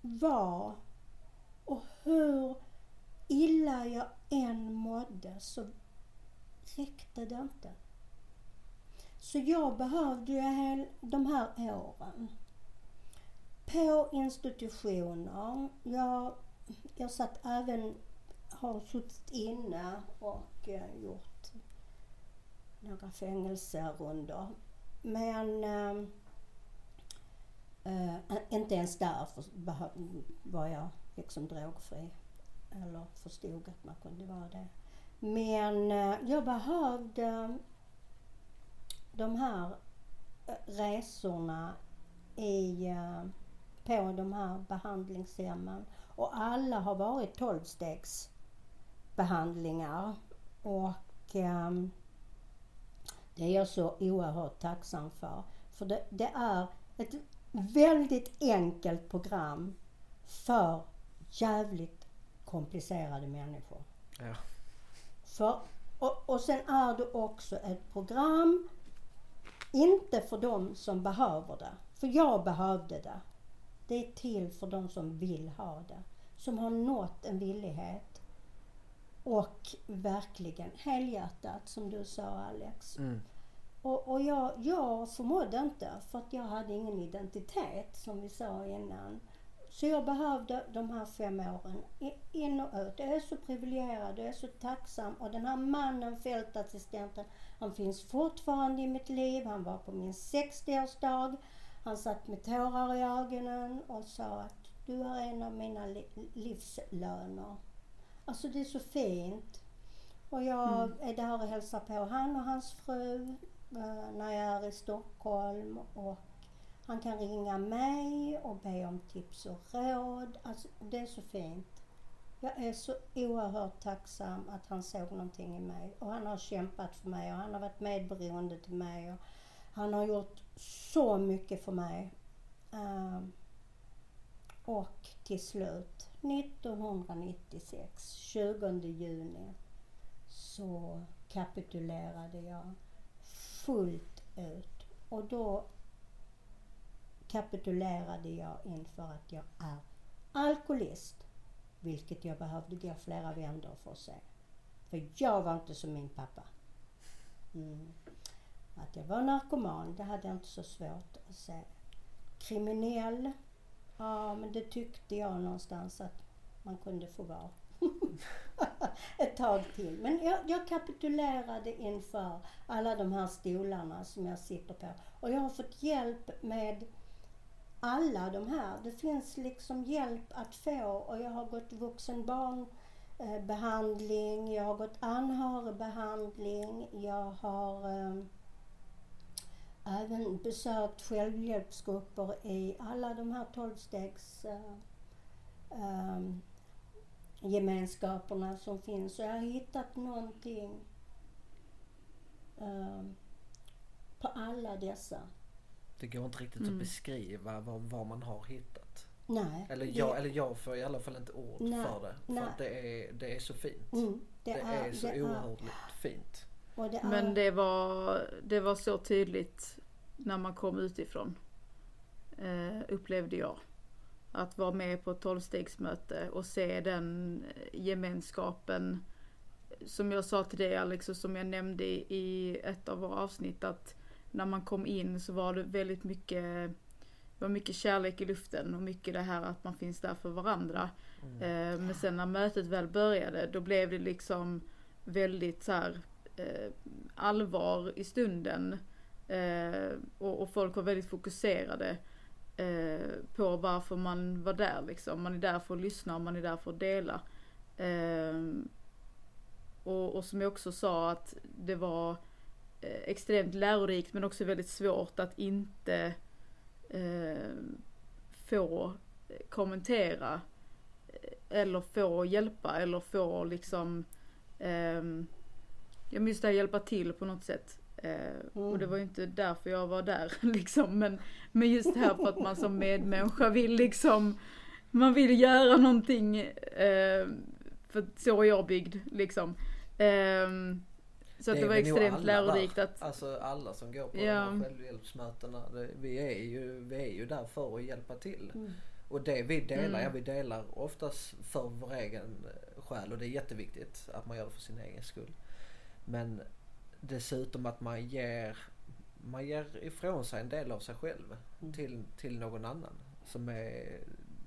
var och hur illa jag än mådde så räckte det inte. Så jag behövde ju hel, de här åren på institutioner. Jag, jag satt även, har suttit inne och eh, gjort några fängelserundor. Men eh, eh, inte ens där för, var jag liksom drogfri. Eller förstod att man kunde vara det. Men eh, jag behövde de här eh, resorna i, eh, på de här behandlingshemmen. Och alla har varit tolvstegsbehandlingar. Och ehm, det är jag så oerhört tacksam för. För det, det är ett väldigt enkelt program för jävligt komplicerade människor. Ja. För, och, och sen är det också ett program, inte för de som behöver det. För jag behövde det. Det är till för de som vill ha det. Som har nått en villighet. Och verkligen helhjärtat, som du sa Alex. Mm. Och, och jag, jag förmådde inte för att jag hade ingen identitet som vi sa innan. Så jag behövde de här fem åren in och ut. Jag är så privilegierad, jag är så tacksam. Och den här mannen, fältassistenten, han finns fortfarande i mitt liv. Han var på min 60-årsdag. Han satt med tårar i ögonen och sa att du är en av mina li- livslöner. Alltså det är så fint. Och jag är där och hälsar på han och hans fru eh, när jag är i Stockholm. Och han kan ringa mig och be om tips och råd. Alltså, det är så fint. Jag är så oerhört tacksam att han såg någonting i mig. Och han har kämpat för mig och han har varit medberoende till mig. Och han har gjort så mycket för mig. Ehm, och till slut, 1996, 20 juni, så kapitulerade jag fullt ut. Och då kapitulerade jag inför att jag är alkoholist. Vilket jag behövde gå flera vändor för att se. För jag var inte som min pappa. Mm. Att jag var narkoman, det hade jag inte så svårt att se. Kriminell, ja men det tyckte jag någonstans att man kunde få vara. Ett tag till. Men jag, jag kapitulerade inför alla de här stolarna som jag sitter på. Och jag har fått hjälp med alla de här. Det finns liksom hjälp att få och jag har gått vuxenbarnbehandling, jag har gått anhörigbehandling, jag har eh, även besökt självhjälpsgrupper i alla de här tolvstegs eh, eh, gemenskaperna som finns. Så jag har hittat någonting ehm, på alla dessa. Det går inte riktigt Mm. att beskriva vad, vad man har hittat. Nej. Eller det- jag, eller jag får i alla fall inte ord Nej, för det. För att det är, det är så fint. Mm, Det, är, så det oerhört fint. och det är, Men det var, det var så tydligt när man kom utifrån. Eh, upplevde jag. Att vara med på ett tolvstegsmöte och se den gemenskapen. Som jag sa till dig Alex och som jag nämnde i- i ett av våra avsnitt att när man kom in så var det väldigt mycket var mycket kärlek i luften och mycket det här att man finns där för varandra. Mm. Eh, men sen när mötet väl började då blev det liksom väldigt så här, eh, allvar i stunden. Eh, och, och folk var väldigt fokuserade på varför man var där liksom. Man är där för att lyssna och man är där för att dela. Och, och som jag också sa att det var extremt lärorikt men också väldigt svårt att inte eh, få kommentera eh, eller få hjälpa eller få liksom ehm, jag måste där hjälpa till på något sätt. Eh, Och det var ju inte därför jag var där liksom. Men, men just det här för att man som medmänniska vill liksom, man vill göra någonting. Eh, för så är jag byggd liksom. Eh, så att det, är var extremt alla lärorikt att, Alltså alla som går på Ja. de här självhjälpsmötena. Det, vi, är ju, vi är ju där för att hjälpa till. Mm. Och det vi delar, Mm. ja vi delar oftast för vår egen eh, själ och det är jätteviktigt att man gör det för sin egen skull. Men dessutom att man ger, man ger ifrån sig en del av sig själv Mm. till, till någon annan. Som är,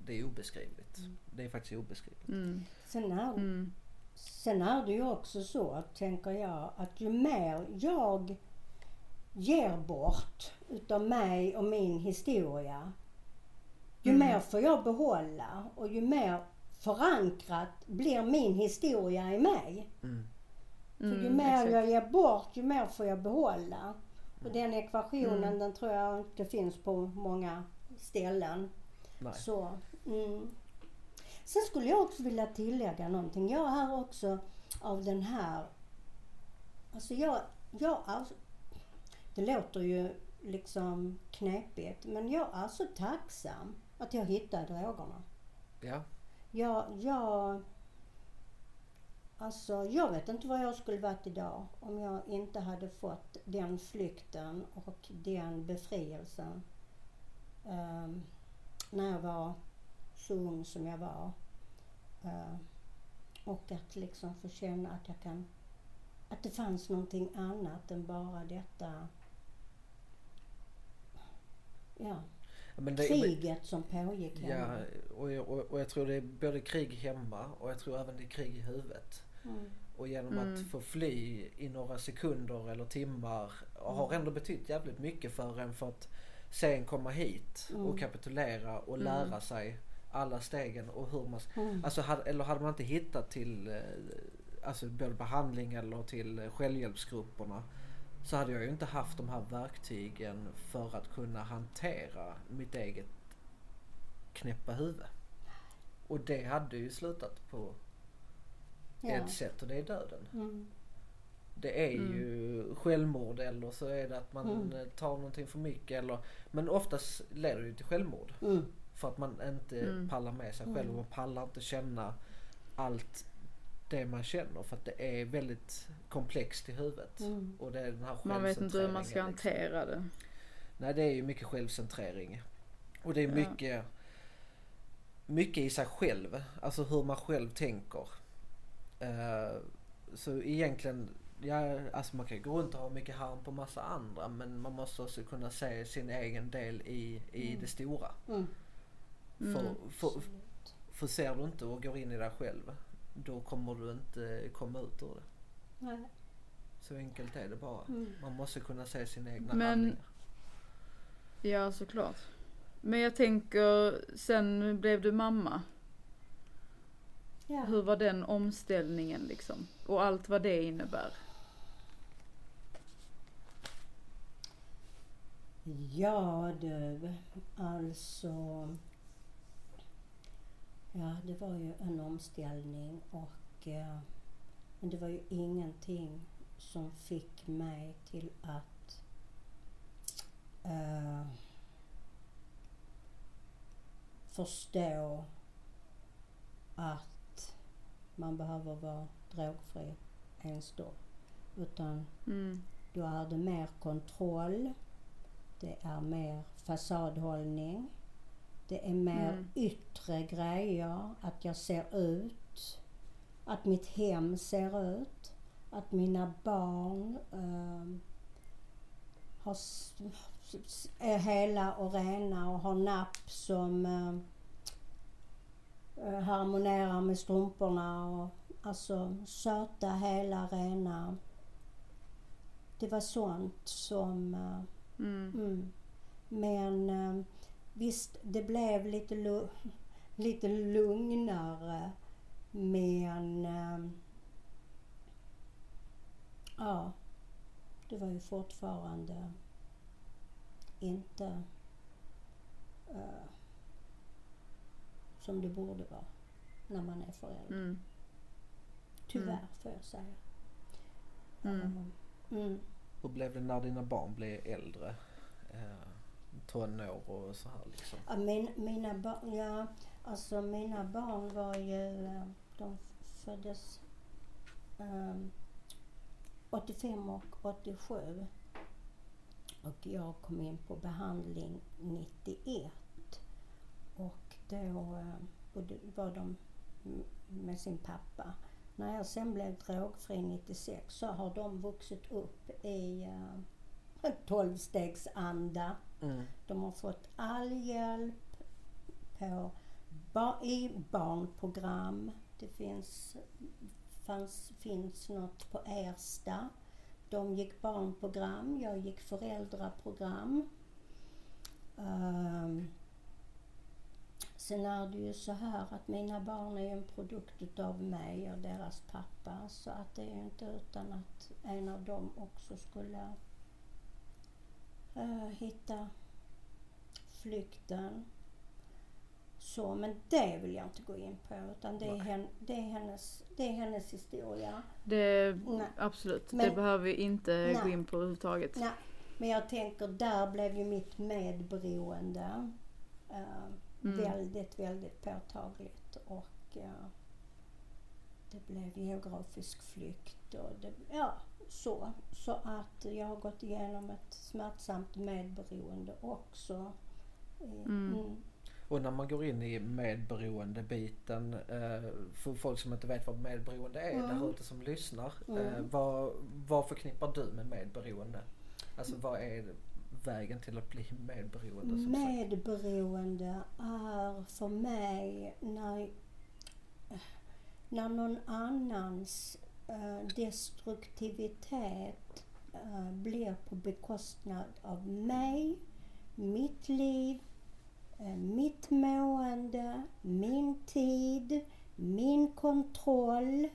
det är obeskrivligt. Det är faktiskt obeskrivligt. mm, Sen är, mm, sen är det ju också så, tänker jag, att ju mer jag ger bort utav mig och min historia, ju Mm. mer får jag behålla och ju mer förankrat blir min historia i mig. Mm. För ju mm, mer exakt. jag ger bort, ju mer får jag behålla. Och den ekvationen, Mm. den tror jag inte finns på många ställen. Nej. Så, mm. Sen skulle jag också vilja tillägga någonting. Jag är också av den här... Alltså jag, jag är, Det låter ju liksom knepigt, men jag är så tacksam att jag hittade drogerna. Ja. Jag, jag... Alltså, jag vet inte var jag skulle varit idag om jag inte hade fått den flykten och den befrielsen. ehm, när jag var så ung som jag var. Eh, och att liksom få känna att jag kan... Att det fanns någonting annat än bara detta... Ja, Men det, kriget som pågick hemma. Ja, och, jag- och, och jag tror det är både krig hemma och jag tror även det är krig i huvudet. Mm. Och genom Mm. att få fly i några sekunder eller timmar har ändå betytt jävligt mycket för en för att sen komma hit Mm. och kapitulera och Mm. lära sig alla stegen och hur man... Mm. Alltså hade, eller hade man inte hittat till eh, alltså både behandling eller till självhjälpsgrupperna så hade jag ju inte haft de här verktygen för att kunna hantera mitt eget knäppa huvud. Och det hade ju slutat på Ja. ett sätt och det är döden. Mm. Det är Mm. ju självmord eller så är det att man Mm. eh, tar någonting för mycket eller Men oftast leder det ju till självmord. Mm. För att man inte Mm. pallar med sig själv Mm. och man pallar inte känna allt det man känner för att det är väldigt komplext i huvudet. Mm. Och det är den här Man vet inte hur man ska liksom. hantera det. Nej det är ju mycket självcentrering. Och det är Ja. mycket mycket i sig själv. Alltså hur man själv tänker. Eh, så egentligen, ja, alltså man kan gå runt och ha mycket harm på massa andra men man måste också kunna se sin egen del i, i Mm. det stora. Mm. Mm. För, för, för ser du inte och går in i dig själv då kommer du inte komma ut ur det. Nej. Så enkelt är det bara. Mm. Man måste kunna se sina egna Men- handlingar. Ja, såklart. Men jag tänker, sen blev du mamma. Ja. Hur var den omställningen liksom? Och allt vad det innebär. Ja du, alltså. Ja, det var ju en omställning och eh, men det var ju ingenting som fick mig till att eh, förstå att man behöver vara drogfri ens då. Utan Mm. då är det mer kontroll. Det är mer fasadhållning. Det är mer Mm. yttre grejer. Att jag ser ut. Att mitt hem ser ut. Att mina barn ehm, har, är hela och rena och har napp som ehm, eh, harmonerar med strumporna. Och, alltså söta, hela, rena. Det var sånt som... eh, Mm. Mm. Men eh, visst, det blev lite, lu- lite lugnare. Men eh, ja, det var ju fortfarande inte eh, som det borde vara när man är förälder. Mm. Tyvärr får jag säga. Mm. Eh, mm. Hur blev det när dina barn blev äldre? Eh, tonår och så här liksom. Ja, min, mina barn, ja, alltså mina barn var ju, de föddes ehm, um, 85 och 87. Och jag kom in på behandling 91. Och då ehm, bodde, var de med sin pappa. När jag sen blev drogfri 96 så har de vuxit upp i uh, tolvstegsanda. Mm. De har fått all hjälp på, i barnprogram. Det finns, fanns, finns något på Ersta. De gick barnprogram, jag gick föräldraprogram. Um, sen är det ju så här att mina barn är ju en produkt utav mig och deras pappa. Så att det är ju inte utan att en av dem också skulle hitta flykten. Så, men det vill jag inte gå in på utan det är, hen, det är, hennes, det är hennes historia. Det, Nej. absolut, det Men- behöver vi inte Nej. gå in på överhuvudtaget. Nej, men jag tänker där blev ju mitt medberoende eh, Mm. väldigt, väldigt påtagligt och eh, det blev geografisk flykt och det, ja, så. Så att jag har gått igenom ett smärtsamt medberoende också. Eh, Mm. mm. Och när man går in i medberoende-biten, eh, för folk som inte vet vad medberoende är Mm. där ute som lyssnar. Mm. Eh, vad, vad förknippar du med medberoende? Alltså vad är vägen till att bli medberoende? Som sagt? Medberoende är för mig när, när någon annans Eh, destruktivitet eh, blir på bekostnad av mig, mitt liv, eh, mitt mående, min tid, min kontroll.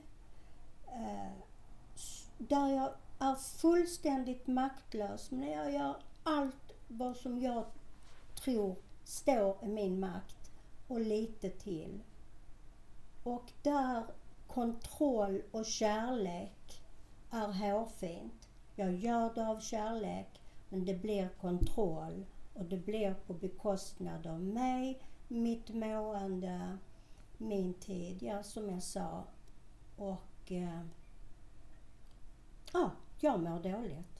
Där jag är fullständigt maktlös men jag gör allt vad som jag tror står i min makt och lite till. Och där kontroll och kärlek är hårfint. Jag gör det av kärlek men det blir kontroll och det blir på bekostnad av mig, mitt mående, min tid, ja som jag sa. Och eh, ja, jag mår dåligt.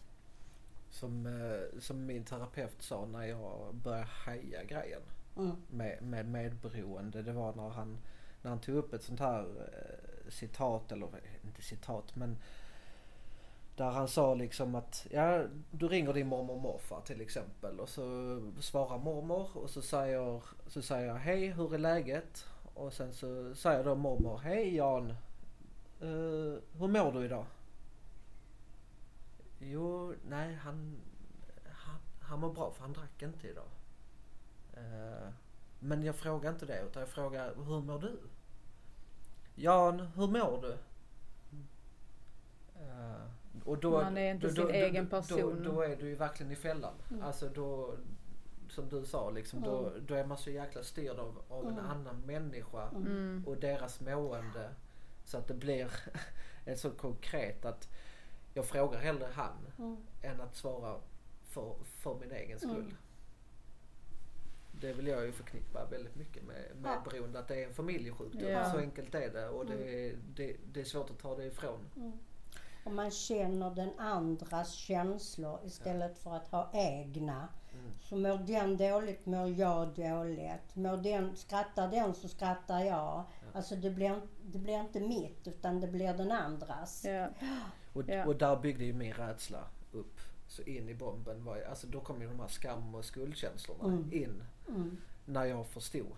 Som, eh, som min terapeut sa när jag började haja grejen Mm. med, med medberoende. Det var när han, när han tog upp ett sånt här eh, citat, eller inte citat men där han sa liksom att ja, du ringer din mormor och morfar till exempel och så svarar mormor och så säger, så säger jag hej hur är läget? Och sen så säger då mormor hej Jan, uh, hur mår du idag? Jo, nej han, han, han mår bra för han drack inte idag. Uh, men jag frågar inte det utan jag frågar hur mår du? Jan, hur mår du? Eh, och då, Man är inte då, sin då, egen då, person. Då, då är du ju verkligen i fällan. Alltså då, som du sa, liksom, då, då är man så jäkla styrd av, av en annan människa Mm. och deras mående. Så att det blir så konkret att jag frågar hellre han Mm. än att svara för, för min egen skull. Mm. Det vill jag ju förknippa väldigt mycket med, med Ja. beroende att det är en familjesjukdom. Ja. Så enkelt är det och det, är- det, det är svårt att ta det ifrån. Och man känner den andras känslor istället för att ha egna. Så mår den dåligt mår jag dåligt. Mår den, skrattar den så skrattar jag. Alltså det blir, det blir inte mitt utan det blir den andras. Ja. Och, Ja. och där byggde ju min rädsla. Så in i bomben var jag, alltså då kom ju de här skam och skuldkänslorna Mm. in. Mm. När jag förstod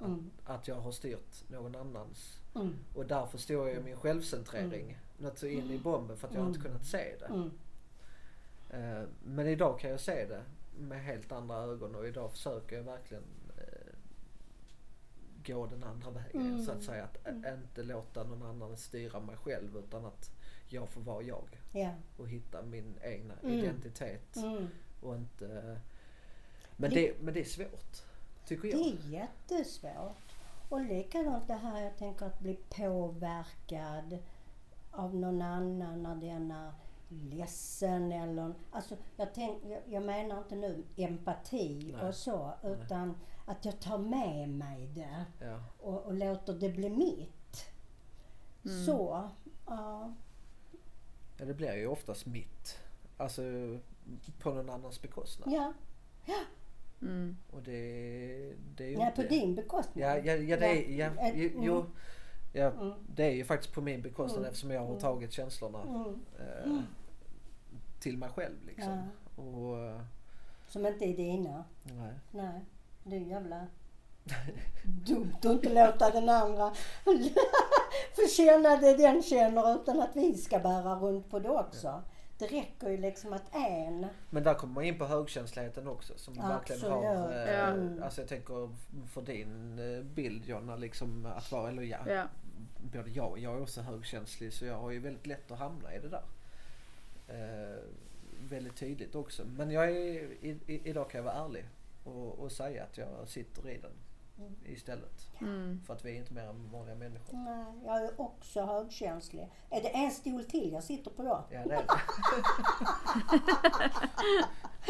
Mm. att jag har styrt någon annans. Mm. Och där förstår jag min självcentrering. Något så in i bomben för att jag inte kunnat se det. Mm. Eh, Men idag kan jag se det med helt andra ögon och idag försöker jag verkligen eh, gå den andra vägen Mm. så att säga. Att inte låta någon annan styra mig själv utan att jag får vara jag Ja. och hitta min egna Mm. identitet. Mm. Och inte... Men Det- det, men det är svårt. Tycker Det jag. är jättesvårt. Och likadant det här jag tänker att bli påverkad av någon annan när den är ledsen eller... Alltså jag, tänk, jag, jag menar inte nu empati Nej. och så utan att jag tar med mig det Ja. och, och låter det bli mitt. Så, ja. Ja, det blir ju oftast mitt. Alltså på någon annans bekostnad. Ja, Mm. Och det, det är ju ja inte... på din bekostnad. Ja, ja, ja, det är, ja, mm. jo, ja, Mm. det är ju faktiskt på min bekostnad Mm. eftersom jag har Mm. tagit känslorna Mm. eh, till mig själv liksom. Och, eh, Som inte är dina. nej. Nej, är jävla dumt att inte låta den andra känna det den känner utan att vi ska bära runt på det också. Det räcker ju liksom att en... Men där kommer man in på högkänsligheten också som verkligen har, Absolut. eh, Ja. Mm. alltså jag tänker för din eh, bild Jonna, liksom att vara, eller ja, Ja. både jag och jag är också högkänslig så jag har ju väldigt lätt att hamna i det där. Eh, väldigt tydligt också. Men jag är, i, i, idag kan jag vara ärlig och, och säga att jag sitter i den. Istället. Mm. För att vi är inte mer än vanliga människor. Nej, jag är också högkänslig. Är det en stol till jag sitter på då? Ja det är det.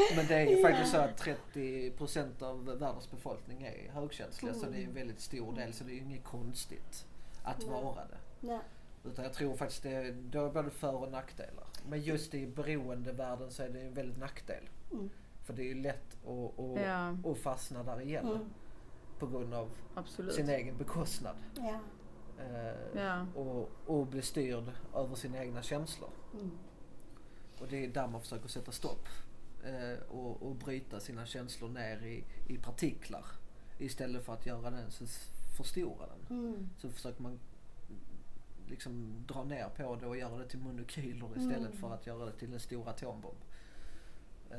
Men det är ju faktiskt så att 30% av världens befolkning är högkänsliga så det är en väldigt stor del så det är ju inget konstigt att Nej. vara det. Nej. Utan jag tror faktiskt det, det är både för och nackdelar. Men just i beroendevärlden så är det en väldigt nackdel. Mm. För det är ju lätt att, att, Ja. att fastna där igen Mm. På grund av Absolut. sin egen bekostnad. Ja. Eh, Ja. och, och bli styrd över sina egna känslor. Mm. Och det är där man försöker sätta stopp. Eh, och, och bryta sina känslor ner i, i partiklar. Istället för att göra den, så förstora den. Mm. Så försöker man liksom dra ner på det och göra det till molekyler istället Mm. för att göra det till en stor atombomb. Eh,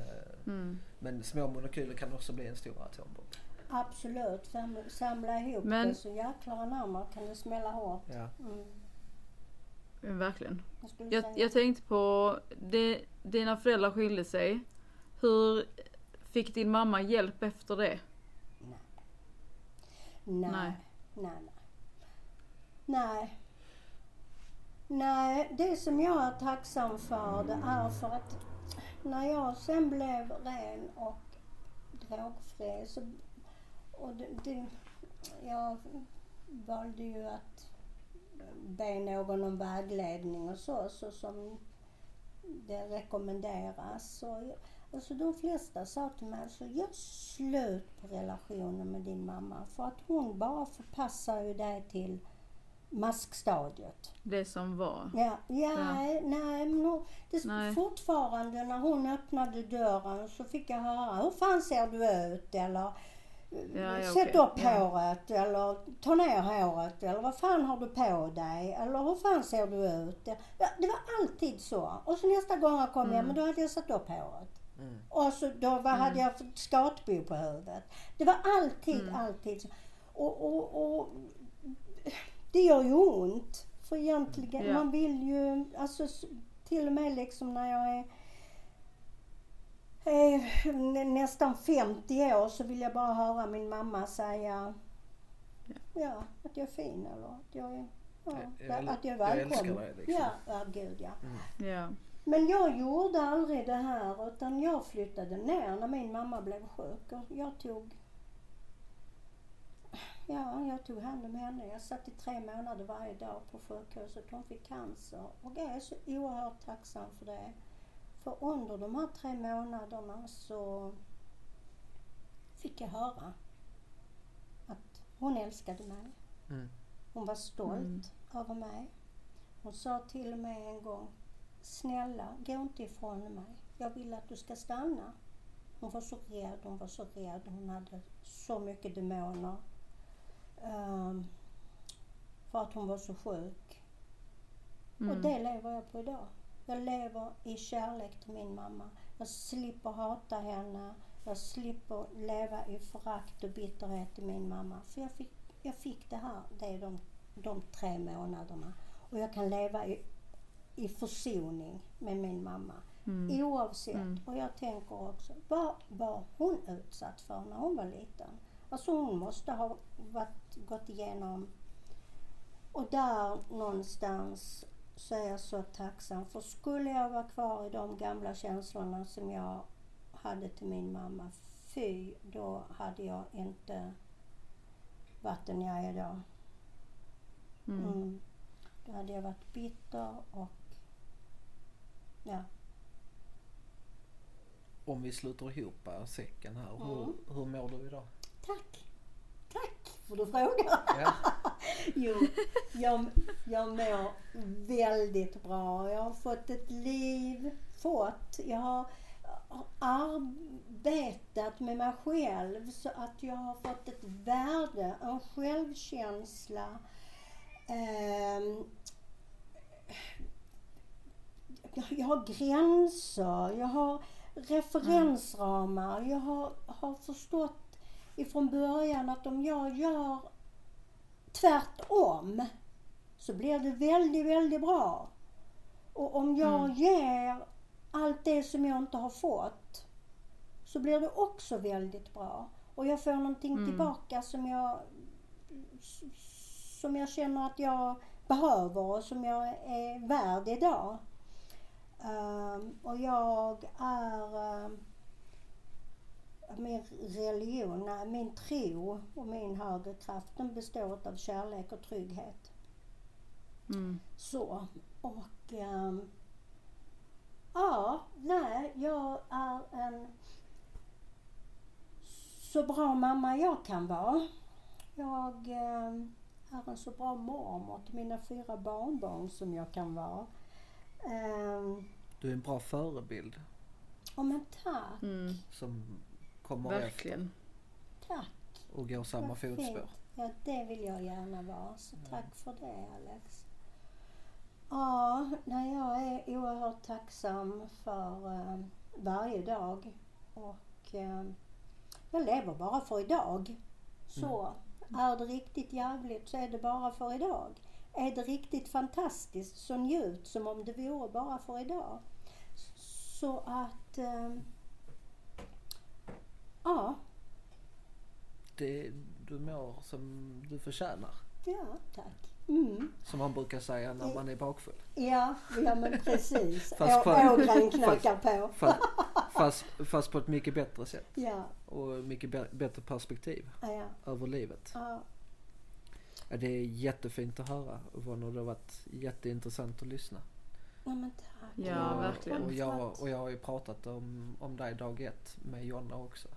Mm. men små molekyler kan också bli en stor atombomb. Absolut. Samla, samla ihop Men- det så jäklar anamma kan det smälla hårt. Ja. Mm. Verkligen. Jag Jag, jag tänkte på, det, dina föräldrar skilde sig. Hur fick din mamma hjälp efter det? Nej. Nej. Nej. Nej. Nej. Nej. Nej, det som jag är tacksam för det är för att när jag sen blev ren och drogfri så... Och det, det, jag valde ju att be någon om vägledning och så, så som det rekommenderas. Och, alltså de flesta sa till mig, alltså, gör slut på relationen med din mamma för att hon bara förpassar ju dig till maskstadiet. Det som var? Ja, ja, nej, men hon, det, Nej. fortfarande när hon öppnade dörren så fick jag höra, hur fan ser du ut? Eller Ja, ja, sätt okej. upp Ja. håret eller ta ner håret eller vad fan har du på dig? Eller hur fan ser du ut? Ja, det var alltid så. Och så nästa gång jag kom hem, men då hade jag satt upp håret. Mm. Och så då var, hade jag fått skatbo på huvudet. Det var alltid, Mm. alltid så. Och, och, och det gör ju ont. För egentligen, Ja. man vill ju, alltså till och med liksom när jag är, nästan 50 år så vill jag bara höra min mamma säga ja, att jag är fin eller att jag är, ja, Jag- att jag är jag älskar välkommen. dig, liksom. Ja, ja, gud ja. Ja. Men jag gjorde aldrig det här utan jag flyttade ner när min mamma blev sjuk och jag tog Ja, jag tog hand om henne. Jag satt i tre månader varje dag på sjukhuset. Hon fick cancer och jag är så oerhört tacksam för det. För under de här tre månaderna så fick jag höra att hon älskade mig. Mm. Hon var stolt Mm. över mig. Hon sa till och med en gång, snälla gå inte ifrån mig. Jag vill att du ska stanna. Hon var så rädd, hon var så rädd. Hon hade så mycket demoner. Ehm, för att hon var så sjuk. Och Mm. det lever jag på idag. Jag lever i kärlek till min mamma. Jag slipper hata henne. Jag slipper leva i förakt och bitterhet till min mamma. För jag fick, jag fick det här, det är de, de tre månaderna. Och jag kan leva i, i försoning med min mamma. Mm. Oavsett. Mm. Och jag tänker också, vad var hon utsatt för när hon var liten? Alltså hon måste ha varit, gått igenom... Och där någonstans så är jag så tacksam. För skulle jag vara kvar i de gamla känslorna som jag hade till min mamma, fy, då hade jag inte varit den jag är idag. Mm. Mm. Då hade jag varit bitter och ja. Om vi sluter ihop säcken här. Mm. Hur, hur mår du idag? Tack! Tack för du frågar. Ja. Jo, jag, jag mår väldigt bra. Jag har fått ett liv, fått. Jag har arbetat med mig själv så att jag har fått ett värde, en självkänsla. Ehm, jag har gränser, jag har referensramar. Jag har, har förstått ifrån början att om jag gör tvärtom så blir det väldigt, väldigt bra. Och om jag Mm. ger allt det som jag inte har fått så blir det också väldigt bra. Och jag får någonting Mm. tillbaka som jag, som jag känner att jag behöver och som jag är värd idag. Ehm, och jag är ehm, min religion, nej, min tro och min högre kraft den består av kärlek och trygghet. Mm. Så. Och ehm, ja, nej, jag är en så bra mamma jag kan vara. Jag ehm, är en så bra mormor till mina fyra barnbarn som jag kan vara. Um, Du är en bra förebild oh, men tack, Mm. som kommer efter Verkligen. tack. och går samma Vad fotspår. fint. Ja, det vill jag gärna vara. Så tack för det Alex. Ja, nej, jag är oerhört tacksam för eh, varje dag. Och eh, jag lever bara för idag. Så är det riktigt jävligt så är det bara för idag. Är det riktigt fantastiskt så njut som om det vore bara för idag. Så att, eh, ja, Det, du mår som du förtjänar. ja tack. Mm. Som man brukar säga när man är bakfull. Ja, ja men precis. Fast på- Å- Ågren knackar på. Fast, fast, fast på ett mycket bättre sätt. Ja, Och mycket bä- bättre perspektiv ja, över livet. ja. Ja, det är jättefint att höra Yvonne och det har varit jätteintressant att lyssna. ja men tack. Ja, och, verkligen. Och jag, och jag har ju pratat om, om dig dag ett med Jonna också.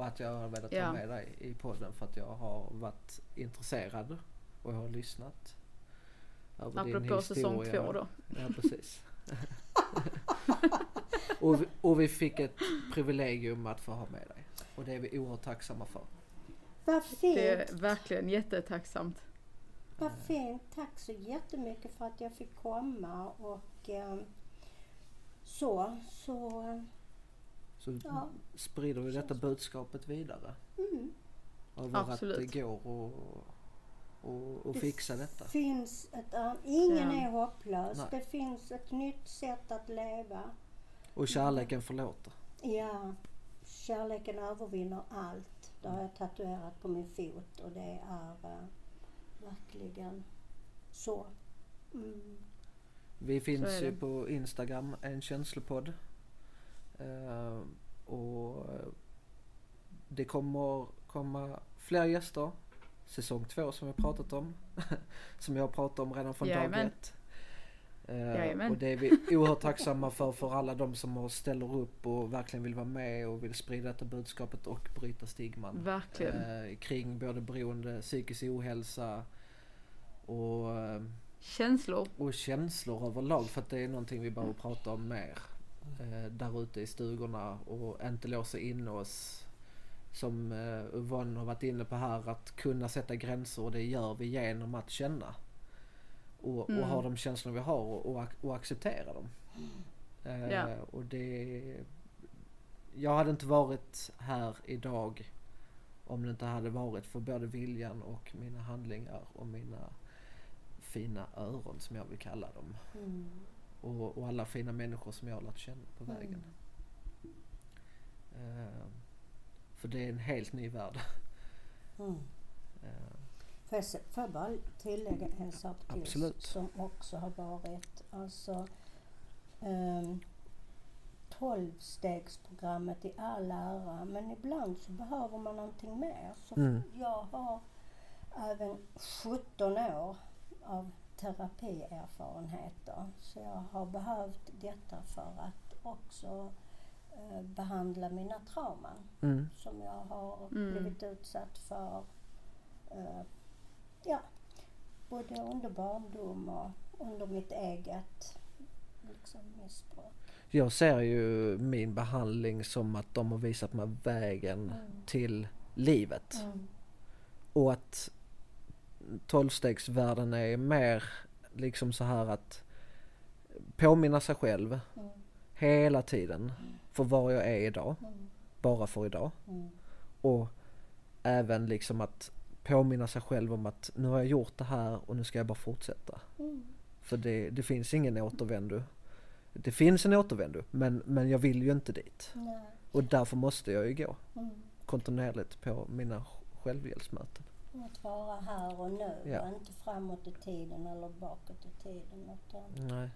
Och att jag har velat Ja. ha med dig i podden för att jag har varit intresserad och jag har lyssnat. Över din Apropå säsong historia. två då. Ja precis. och, vi, och vi fick ett privilegium att få ha med dig. Och det är vi oerhört tacksamma för. Vad fint. Det är verkligen jättetacksamt. Vad fint. Tack så jättemycket för att jag fick komma och eh, så, så, Så Ja. sprider vi detta budskapet vidare. mm, Över Absolut. att det går och och, och Det fixa detta. finns ett, an- ingen Ja. är hopplös. Nej. Det finns ett nytt sätt att leva. Och kärleken förlåter. Ja, kärleken övervinner allt. Det har jag tatuerat på min fot och det är eh, verkligen så. Mm. Vi finns ju på Instagram, en känslopodd. Eh, och eh, det kommer komma fler gäster. Säsong två som vi har pratat om. som jag har pratat om redan från dag Jajamän. ett. Eh, Jajamän. och det är vi oerhört tacksamma för, för alla de som ställer upp och verkligen vill vara med och vill sprida detta budskapet och bryta stigman. Verkligen. Eh, kring både beroende, psykisk ohälsa och eh, Känslor. och känslor överlag för att det är någonting vi behöver prata om mer. Eh, där ute i stugorna och inte låsa in oss. Som eh, Yvonne har varit inne på här att kunna sätta gränser och det gör vi genom att känna. Och, Mm. och ha de känslor vi har och, och, och acceptera dem. Eh, Ja. Och det... Jag hade inte varit här idag om det inte hade varit för både viljan och mina handlingar och mina fina öron som jag vill kalla dem. Mm. Och, och alla fina människor som jag har lärt känna på vägen. Eh, för det är en helt ny värld. Mm. Får jag, se- får jag bara tillägga en sak till Absolut. som också har varit alltså um, Tolvstegsprogrammet i all ära men ibland så behöver man någonting mer. Så Mm. Jag har även 17 år av terapierfarenheter så jag har behövt detta för att också eh, behandla mina trauman mm. som jag har Mm. blivit utsatt för. eh, ja, både under barndom och under mitt eget liksom, missbruk. Jag ser ju min behandling som att de har visat mig vägen Mm. till livet. Mm. Och att tolvstegsvärlden är mer liksom så här att påminna sig själv Mm. hela tiden för var jag är idag. Mm. Bara för idag. Mm. Och även liksom att påminna sig själv om att nu har jag gjort det här och nu ska jag bara fortsätta. För det, det finns ingen återvändo. Det finns en återvändo men, men jag vill ju inte dit. Nej. Och därför måste jag ju gå kontinuerligt på mina självhjälpsmöten. Att vara här och nu Ja. och inte framåt i tiden eller bakåt i tiden. Utan, Nej.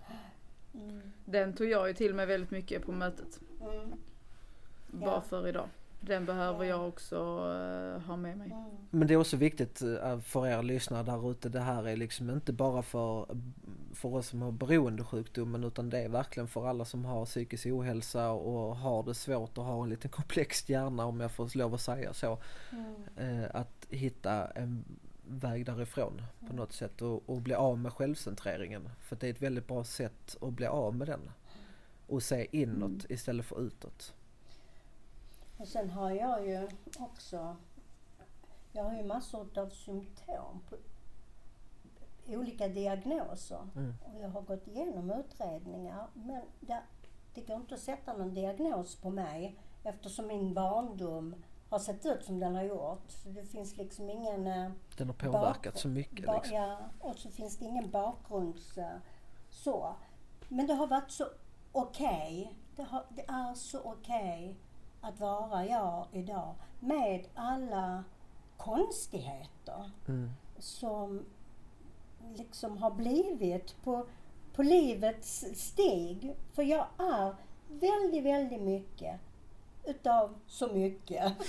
mm. Den tog jag ju till mig väldigt mycket på mötet. Mm. Bara Ja. för idag. Den behöver Ja. jag också eh, ha med mig. Mm. Men det är också viktigt eh, för er lyssnare där ute. Det här är liksom inte bara för, för oss som har beroendesjukdomen utan det är verkligen för alla som har psykisk ohälsa och har det svårt och har en liten komplex hjärna om jag får lov att säga så. Mm. Eh, att hitta en väg därifrån på något sätt och, och bli av med självcentreringen. För det är ett väldigt bra sätt att bli av med den. Och se inåt istället för utåt. Och sen har jag ju också, jag har ju massor av symptom på olika diagnoser. Mm. Och jag har gått igenom utredningar men det, det går inte att sätta någon diagnos på mig eftersom min barndom har sett ut som den har gjort. Så det finns liksom ingen... eh, Den har påverkat så mycket liksom. Ja, och så finns det ingen bakgrunds... eh, så. Men det har varit så okej. Det, har- det är så okej att vara jag idag med alla konstigheter Mm. som liksom har blivit på, på livets stig. För jag är väldigt, väldigt mycket utav så mycket.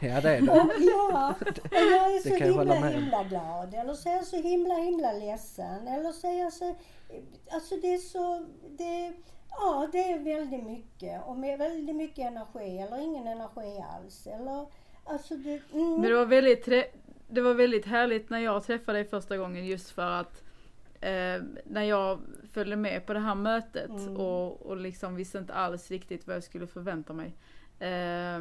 Ja det är det. Och, ja, och jag är så himla, himla glad. Eller så är jag så himla, himla ledsen. Eller så är jag så... Alltså det är så... Det, ja, det är väldigt mycket. Och med väldigt mycket energi eller ingen energi alls. Eller, alltså det... Mm, Men det var väldigt, det var väldigt härligt när jag träffade dig första gången just för att eh, när jag följde med på det här mötet Mm. och, och liksom visste inte alls riktigt vad jag skulle förvänta mig. Eh,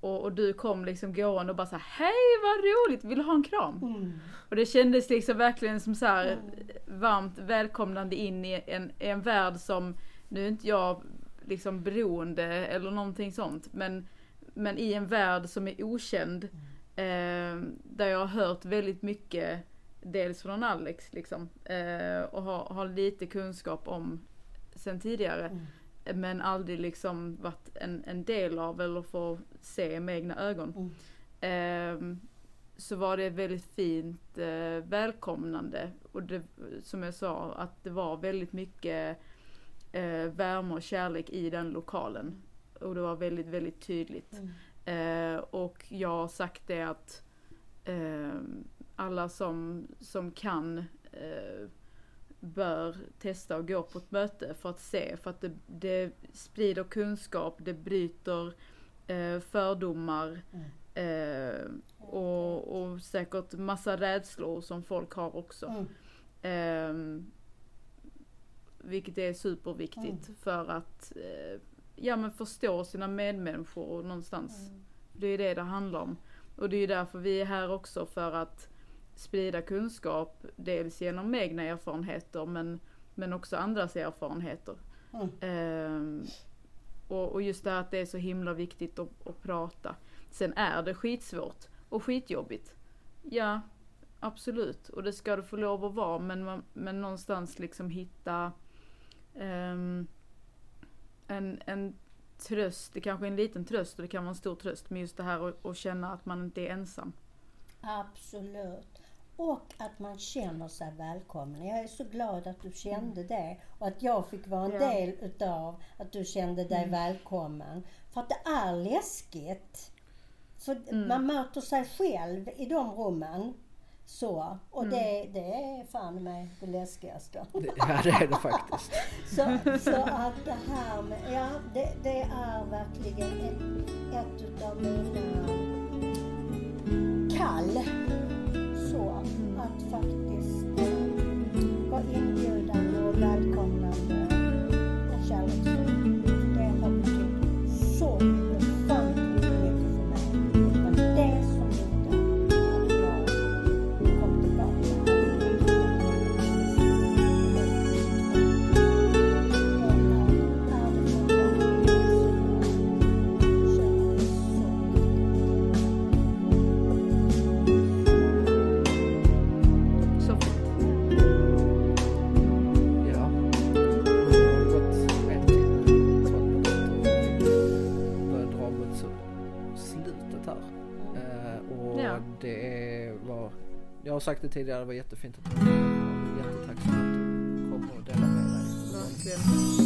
och, och du kom liksom gående och bara så här, hej vad roligt, vill du ha en kram? mm, Och det kändes liksom verkligen som så här Mm. varmt välkomnande in i en, i en värld som, nu är inte jag liksom beroende eller någonting sånt, men, men i en värld som är okänd Eh, där jag har hört väldigt mycket, dels från Alex liksom, eh, och har, har lite kunskap om sen tidigare. Mm. Men aldrig liksom varit en, en del av eller få se med egna ögon. Mm. Ehm, så var det väldigt fint eh, välkomnande. Och det, som jag sa, att det var väldigt mycket eh, värme och kärlek i den lokalen. Och det var väldigt, väldigt tydligt. Mm. Eh, och jag har sagt det att eh, alla som, som kan eh, bör testa och gå på ett möte för att se. För att det, det sprider kunskap, det bryter eh, fördomar Mm. eh, och, och säkert massa rädslor som folk har också. Mm. Vilket är superviktigt Mm. för att eh, ja, men förstå sina medmänniskor någonstans. Mm. Det är det det handlar om. Och det är därför vi är här också för att sprida kunskap, dels genom egna erfarenheter men, men också andras erfarenheter. Mm. Ehm, och, och just det här att det är så himla viktigt att, att prata. Sen är det skitsvårt och skitjobbigt. Ja, absolut. Och det ska det få lov att vara men, man, men någonstans liksom hitta ehm, en, en tröst, det kanske är en liten tröst och det kan vara en stor tröst, men just det här att, att känna att man inte är ensam. Absolut. Och att man känner sig välkommen. Jag är så glad att du kände det och att jag fick vara en Mm. Ja. del utav att du kände dig Mm. välkommen. För att det är läskigt. För Mm. man möter sig själv i de rummen. Så. Och Mm. det, det är fan med det läskigaste. Det, ja det är det faktiskt. Så, så att det här med, ja det, det är verkligen ett, ett utav mina kall. Så att faktiskt eh, vara inbjudande och det var, jag har sagt det tidigare, det var jättefint att du kom. Jag är Jättetacksam att du kom och delade med dig. Verkligen.